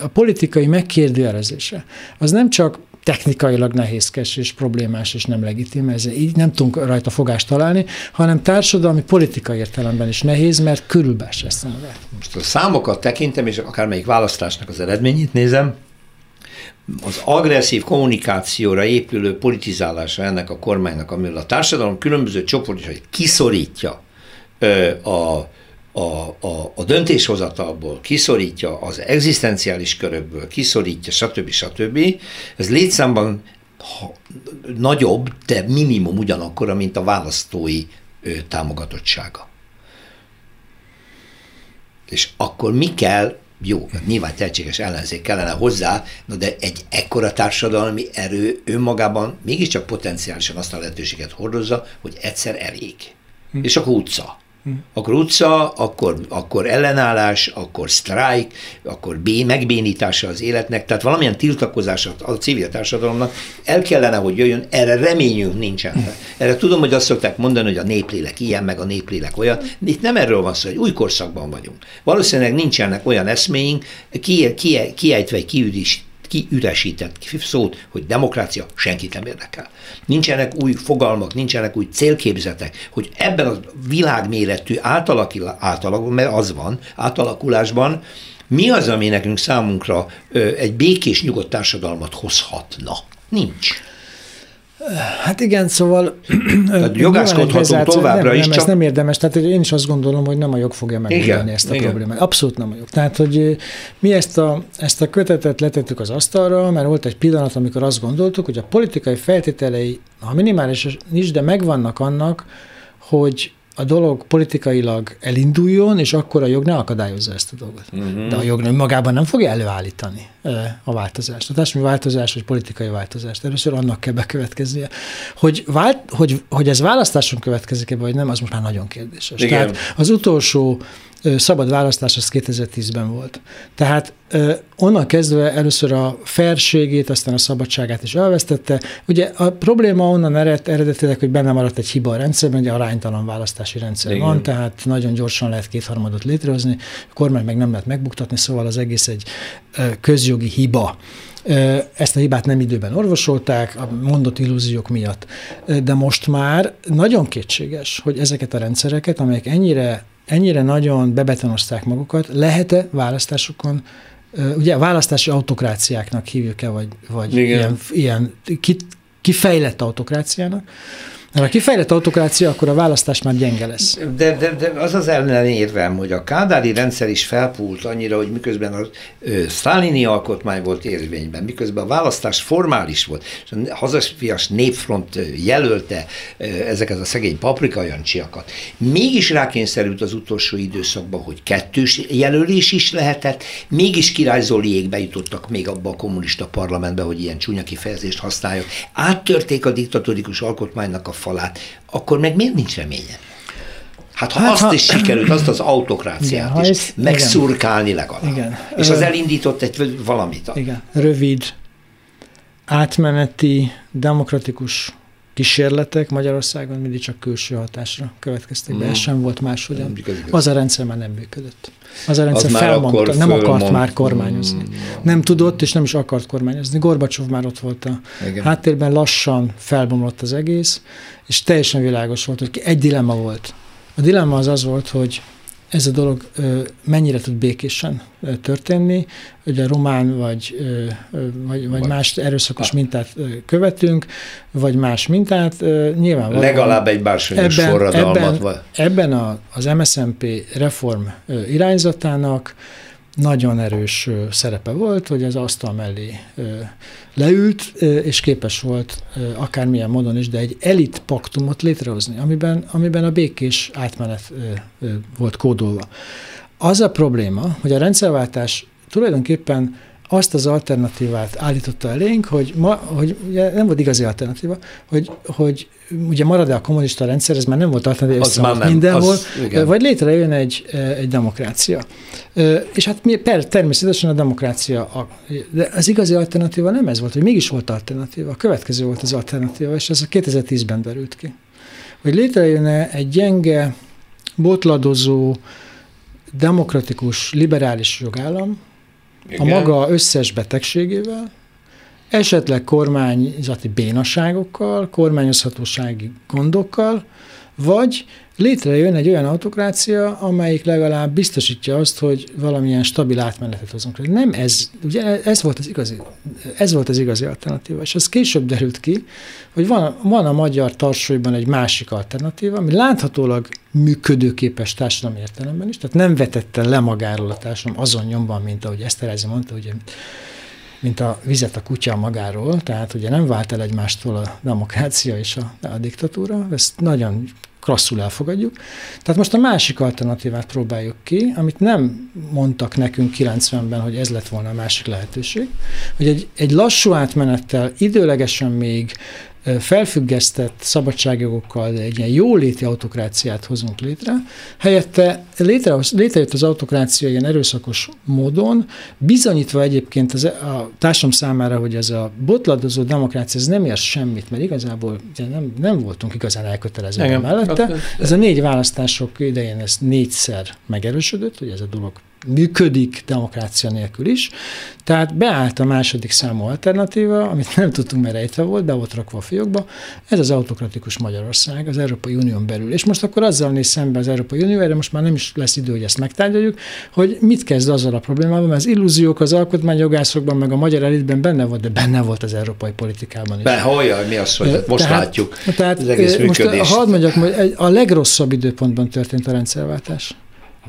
a politikai megkérdőjelezése, az nem csak technikailag nehézkes és problémás és nem legitim, ez így nem tudunk rajta fogást találni, hanem társadalmi, politikai értelemben is nehéz, mert a magát. Most a számokat tekintem, és akármelyik választásnak az eredményét nézem, az agresszív kommunikációra épülő politizálása ennek a kormánynak, amivel a társadalom különböző csoportjai kiszorítja a, a, a, a döntéshozatalból, kiszorítja az egzisztenciális körökből, kiszorítja, stb. stb. Ez létszámban ha, nagyobb, de minimum ugyanakkora, mint a választói támogatottsága. És akkor mi kell jó, nyilván tehetséges ellenzék kellene hozzá, no de egy ekkora társadalmi erő önmagában mégiscsak potenciálisan azt a lehetőséget hordozza, hogy egyszer elég. Hm. És akkor utca. Hm. Akkor utca, akkor, akkor ellenállás, akkor sztrájk, akkor bén, megbénítása az életnek, tehát valamilyen tiltakozása a civil társadalomnak el kellene, hogy jöjjön, erre reményünk nincsen. Erre tudom, hogy azt szokták mondani, hogy a néplélek ilyen, meg a néplélek olyan. Itt nem erről van szó, hogy új korszakban vagyunk. Valószínűleg nincsenek olyan eszméink, kiejtve kiüdés, kiüresített szót, hogy demokrácia senkit nem érdekel. Nincsenek új fogalmak, nincsenek új célképzetek, hogy ebben a világméretű átalakulásban, mert az van, átalakulásban mi az, ami nekünk számunkra egy békés, nyugodt társadalmat hozhatna? Nincs. Hát igen, szóval... jogászkodhatunk továbbra nem, is. Nem, csak... ez nem érdemes. Tehát én is azt gondolom, hogy nem a jog fogja megoldani ezt a igen. problémát. Abszolút nem a jog. Tehát, hogy mi ezt a, ezt a kötetet letettük az asztalra, mert volt egy pillanat, amikor azt gondoltuk, hogy a politikai feltételei, ha minimális is, de megvannak annak, hogy a dolog politikailag elinduljon, és akkor a jog ne akadályozza ezt a dolgot. Uh-huh. De a jog magában nem fogja előállítani a változást. A társadalmi változás, vagy politikai változást. Először annak kell bekövetkeznie. Hogy, vált, hogy, hogy ez választáson következik-e, vagy nem, az most már nagyon kérdéses. Igen. Tehát az utolsó szabad választás az 2010-ben volt. Tehát onnan kezdve először a ferségét, aztán a szabadságát is elvesztette. Ugye a probléma onnan ered, eredetileg, hogy benne maradt egy hiba a rendszerben, ugye aránytalan választási rendszer Igen. van, tehát nagyon gyorsan lehet kétharmadot létrehozni, a kormány meg nem lehet megbuktatni, szóval az egész egy közjogi hiba. Ezt a hibát nem időben orvosolták, a mondott illúziók miatt. De most már nagyon kétséges, hogy ezeket a rendszereket, amelyek ennyire, ennyire nagyon bebetonozták magukat, lehet-e választásokon ugye választási autokráciáknak hívjuk-e, vagy, vagy ilyen, ilyen kifejlett autokráciának, mert ha kifejlett autokrácia, akkor a választás már gyenge lesz. De, de, de az az ellenérvem, hogy a kádári rendszer is felpult annyira, hogy miközben a sztálini alkotmány volt érvényben, miközben a választás formális volt, és a hazafias népfront jelölte ezeket a szegény paprikajancsiakat, mégis rákényszerült az utolsó időszakban, hogy kettős jelölés is lehetett, mégis Király Zoliék bejutottak még abba a kommunista parlamentbe, hogy ilyen csúnya kifejezést használjuk. Áttörték a diktatórikus alkotmánynak a falát, akkor meg miért nincs reménye? Hát ha hát, azt ha, is sikerült, azt az autokráciát igen, is ez, megszurkálni igen, legalább. Igen. És az elindított egy valamit. Igen, rövid, átmeneti, demokratikus kísérletek Magyarországon mindig csak külső hatásra következtek be. Mm. Ez sem volt máshogy. Az a rendszer már nem működött. Az a rendszer az felmondta, nem akart mond... már kormányozni. Mm. Nem tudott, és nem is akart kormányozni. Gorbacsov már ott volt a Igen. háttérben, lassan felbomlott az egész, és teljesen világos volt, hogy egy dilemma volt. A dilemma az az volt, hogy ez a dolog mennyire tud békésen történni, ugye román vagy, vagy, vagy más erőszakos mintát követünk, vagy más mintát, nyilván Legalább egy bársonyos ebben, forradalmat. Ebben, ebben a, az MSZMP reform irányzatának nagyon erős szerepe volt, hogy az asztal mellé leült, és képes volt akármilyen módon is, de egy elit paktumot létrehozni, amiben, amiben a békés átmenet volt kódolva. Az a probléma, hogy a rendszerváltás tulajdonképpen azt az alternatívát állította elénk, hogy, ma, hogy ugye nem volt igazi alternatíva, hogy, hogy ugye marad-e a kommunista rendszer, ez már nem volt alternatíva, az már nem. mindenhol, az, vagy létrejön egy, egy demokrácia. És hát mi, per, természetesen a demokrácia, a, de az igazi alternatíva nem ez volt, hogy mégis volt alternatíva, a következő volt az alternatíva, és ez a 2010-ben derült ki. Hogy létrejön egy gyenge, botladozó, demokratikus, liberális jogállam, igen. a maga összes betegségével, esetleg kormányzati bénaságokkal, kormányozhatósági gondokkal, vagy létrejön egy olyan autokrácia, amelyik legalább biztosítja azt, hogy valamilyen stabil átmenetet hozunk. Nem ez, ugye ez volt az igazi, ez volt az igazi alternatíva, és az később derült ki, hogy van, van a magyar tarsolyban egy másik alternatíva, ami láthatólag működőképes társadalmi értelemben is, tehát nem vetette le magáról a társadalom azon nyomban, mint ahogy Eszterázi mondta, ugye mint a vizet a kutya magáról, tehát ugye nem vált el egymástól a demokrácia és a, a diktatúra, ezt nagyon klasszul elfogadjuk. Tehát most a másik alternatívát próbáljuk ki, amit nem mondtak nekünk 90-ben, hogy ez lett volna a másik lehetőség, hogy egy, egy lassú átmenettel időlegesen még felfüggesztett szabadságjogokkal egy ilyen jóléti autokráciát hozunk létre, helyette létre, létrejött az autokrácia ilyen erőszakos módon, bizonyítva egyébként az, a társam számára, hogy ez a botladozó demokrácia ez nem ér semmit, mert igazából nem, nem voltunk igazán elkötelezőek mellette. Ez a négy választások idején ez négyszer megerősödött, hogy ez a dolog működik demokrácia nélkül is. Tehát beállt a második számú alternatíva, amit nem tudtunk, mert rejtve volt, be volt rakva a fiókba. Ez az autokratikus Magyarország az Európai Unión belül. És most akkor azzal néz szembe az Európai Unió, erre most már nem is lesz idő, hogy ezt megtárgyaljuk, hogy mit kezd azzal a problémával, mert az illúziók az alkotmányjogászokban, meg a magyar elitben benne volt, de benne volt az európai politikában is. Be, olyan, mi az, hogy most tehát, látjuk tehát, az egész most, hadd mondjak, hogy a legrosszabb időpontban történt a rendszerváltás.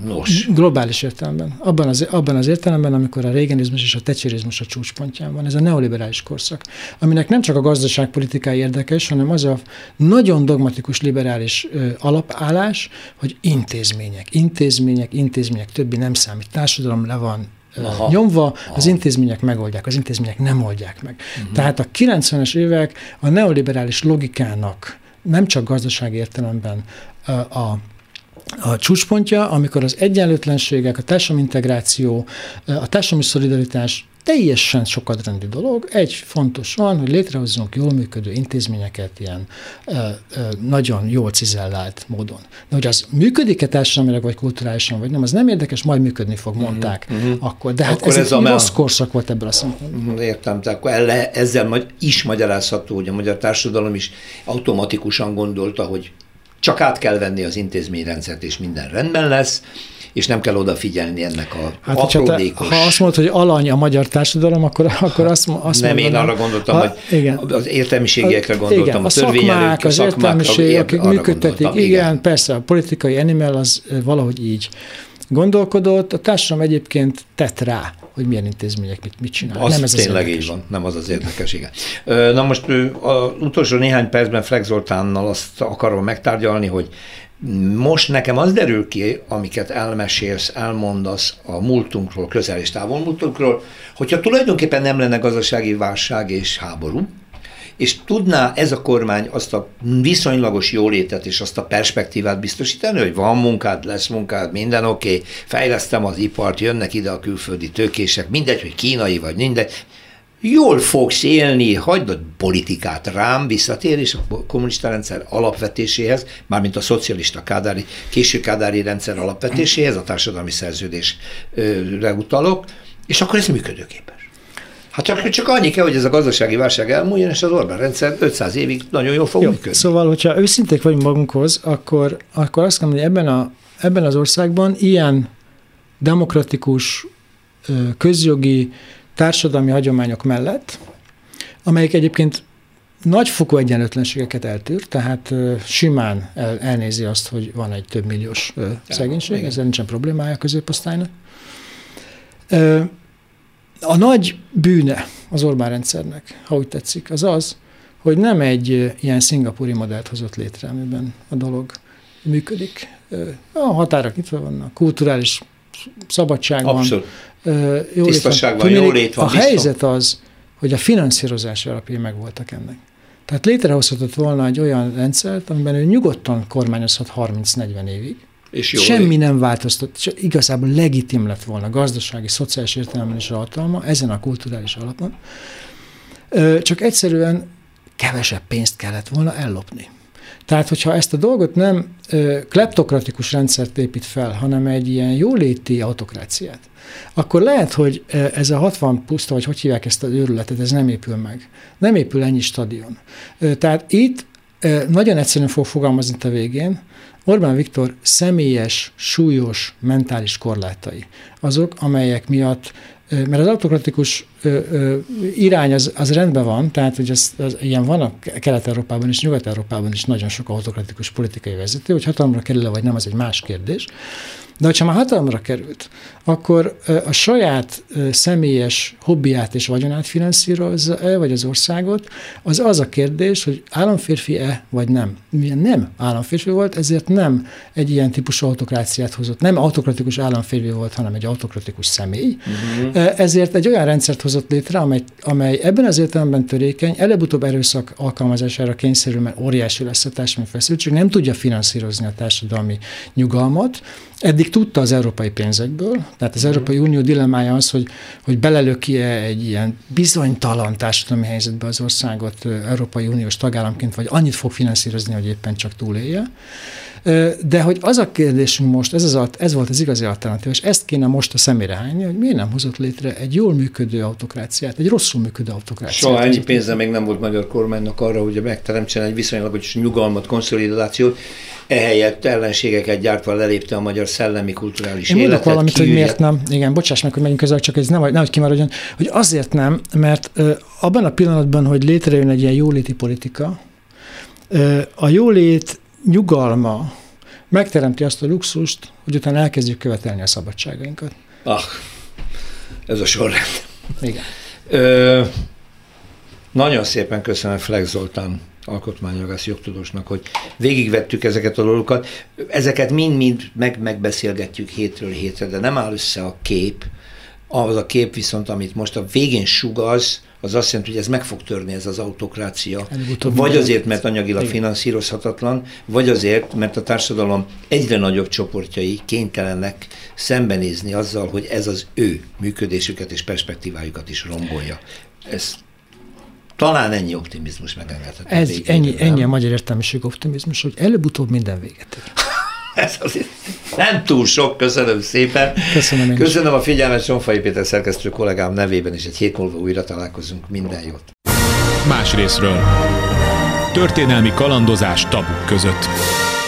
Nos. Globális értelemben. Abban az, abban az értelemben, amikor a régenizmus és a tecserizmus a csúcspontján van. Ez a neoliberális korszak, aminek nem csak a gazdaságpolitikai érdekes, hanem az a nagyon dogmatikus liberális ö, alapállás, hogy intézmények, intézmények, intézmények, többi nem számít. Társadalom le van Aha. nyomva, Aha. az intézmények megoldják, az intézmények nem oldják meg. Uh-huh. Tehát a 90-es évek a neoliberális logikának nem csak gazdasági értelemben a, a a csúcspontja, amikor az egyenlőtlenségek, a társadalmi integráció, a társadalmi szolidaritás teljesen sokadrendű dolog. Egy fontos van, hogy létrehozzunk jól működő intézményeket ilyen ö, ö, nagyon jól cizellált módon. De hogy az működik-e társadalmilag vagy kulturálisan, vagy nem, az nem érdekes, majd működni fog, mhm, mondták uh-huh. akkor. De hát akkor ez, ez egy rossz korszak volt ebből a szempontból. Mhm, értem, tehát akkor ezzel is magyarázható, hogy a magyar társadalom is automatikusan gondolta, hogy csak át kell venni az intézményrendszert, és minden rendben lesz, és nem kell odafigyelni ennek a hát, aprólékos... Ha azt mondod, hogy alany a magyar társadalom, akkor, akkor azt, azt Nem, mondanám, én arra gondoltam, ha, hogy igen. az értelmiségiekre gondoltam, igen, a, a szakmák, az értelmiség, akik működtetik, igen, igen, persze, a politikai animal az valahogy így gondolkodott, a társadalom egyébként tett rá, hogy milyen intézmények mit, mit csinálnak. Az nem ez tényleg az így van, nem az az érdekes, igen. Na most az utolsó néhány percben Flex Zoltánnal azt akarom megtárgyalni, hogy most nekem az derül ki, amiket elmesélsz, elmondasz a múltunkról, közel és távol múltunkról, hogyha tulajdonképpen nem lenne gazdasági válság és háború, és tudná ez a kormány azt a viszonylagos jólétet és azt a perspektívát biztosítani, hogy van munkád, lesz munkád, minden oké, okay, fejlesztem az ipart, jönnek ide a külföldi tőkések, mindegy, hogy kínai vagy mindegy, jól fogsz élni, hagyd a politikát rám, visszatér és a kommunista rendszer alapvetéséhez, mármint a szocialista kádári, késő kádári rendszer alapvetéséhez, a társadalmi szerződésre utalok, és akkor ez működőképes. Hát csak, csak annyi kell, hogy ez a gazdasági válság elmúljon, és az Orbán rendszer 500 évig nagyon jól fog Jó, működni. Szóval, hogyha őszinték vagyunk magunkhoz, akkor, akkor azt mondom, hogy ebben, a, ebben az országban ilyen demokratikus, közjogi, társadalmi hagyományok mellett, amelyik egyébként nagyfokú egyenlőtlenségeket eltűr, tehát simán el, elnézi azt, hogy van egy több milliós szegénység, ezzel nincsen problémája a középosztálynak. A nagy bűne az Orbán rendszernek, ha úgy tetszik, az az, hogy nem egy ilyen szingapúri modellt hozott létre, amiben a dolog működik. A határok nyitva vannak, kulturális szabadság Abszolút. van. Jólét Tisztaság van, van jólét van. A biztos. helyzet az, hogy a finanszírozási alapjai megvoltak ennek. Tehát létrehozhatott volna egy olyan rendszert, amiben ő nyugodtan kormányozhat 30-40 évig, és jó Semmi nem változtat, igazából legitim lett volna gazdasági, szociális értelemben is a hatalma, ezen a kulturális alapon. Csak egyszerűen kevesebb pénzt kellett volna ellopni. Tehát, hogyha ezt a dolgot nem kleptokratikus rendszert épít fel, hanem egy ilyen jóléti autokráciát, akkor lehet, hogy ez a 60 puszta, vagy hogy hívják ezt az őrületet, ez nem épül meg. Nem épül ennyi stadion. Tehát itt nagyon egyszerűen fog fogalmazni a végén, Orbán Viktor személyes, súlyos mentális korlátai, azok, amelyek miatt mert az autokratikus irány az, az rendben van, tehát hogy az, az, ilyen van a Kelet-Európában és Nyugat-Európában is nagyon sok autokratikus politikai vezető, hogy hatalomra kerül vagy nem, az egy más kérdés. De hogyha már hatalomra került, akkor a saját személyes hobbiát és vagyonát finanszírozza-e, vagy az országot, az az a kérdés, hogy államférfi-e, vagy nem. Milyen nem államférfi volt, ezért nem egy ilyen típusú autokráciát hozott. Nem autokratikus államférfi volt, hanem egy autokratikus személy. Uh-huh. Ezért egy olyan rendszert hozott létre, amely, amely ebben az értelemben törékeny, előbb-utóbb erőszak alkalmazására kényszerül, mert óriási lesz a társadalmi feszültség, nem tudja finanszírozni a társadalmi nyugalmat, Eddig tudta az európai pénzekből, tehát az Európai Unió dilemmája az, hogy, hogy belelöki-e egy ilyen bizonytalan társadalmi helyzetbe az országot Európai Uniós tagállamként, vagy annyit fog finanszírozni, hogy éppen csak túlélje. De hogy az a kérdésünk most, ez, az, ez volt az igazi alternatív, és ezt kéne most a szemére hányni, hogy miért nem hozott létre egy jól működő autokráciát, egy rosszul működő autokráciát. Soha ennyi pénze még nem volt magyar kormánynak arra, hogy megteremtsen egy viszonylagos nyugalmat, konszolidációt, ehelyett ellenségeket gyártva lelépte a magyar szellemi kulturális Én életet. valamit, hogy miért nem. Igen, bocsáss meg, hogy megyünk közel, csak ez nem, nehogy kimaradjon, hogy azért nem, mert ö, abban a pillanatban, hogy létrejön egy ilyen jóléti politika, ö, a jólét nyugalma megteremti azt a luxust, hogy utána elkezdjük követelni a szabadságainkat. Ah, ez a sorrend. Igen. Ö, nagyon szépen köszönöm Flex Zoltán alkotmányjogász jogtudósnak, hogy végigvettük ezeket a dolgokat. Ezeket mind-mind meg megbeszélgetjük hétről hétre, de nem áll össze a kép, Az a kép viszont, amit most a végén sugaz, az azt jelenti, hogy ez meg fog törni ez az autokrácia. Vagy azért, mert anyagilag finanszírozhatatlan, vagy azért, mert a társadalom egyre nagyobb csoportjai kénytelenek szembenézni azzal, hogy ez az ő működésüket és perspektívájukat is rombolja. Ez talán ennyi optimizmus megengedhető. Ez, ennyi, nem? ennyi a magyar értelmiség optimizmus, hogy előbb-utóbb minden véget ér. Ez azért nem túl sok, köszönöm szépen. Köszönöm. Köszönöm a figyelmet, Sonfai Péter szerkesztő kollégám nevében, és egy hét múlva újra találkozunk. Minden jót. Más részről. Történelmi kalandozás tabuk között.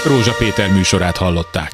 Rózsa Péter műsorát hallották.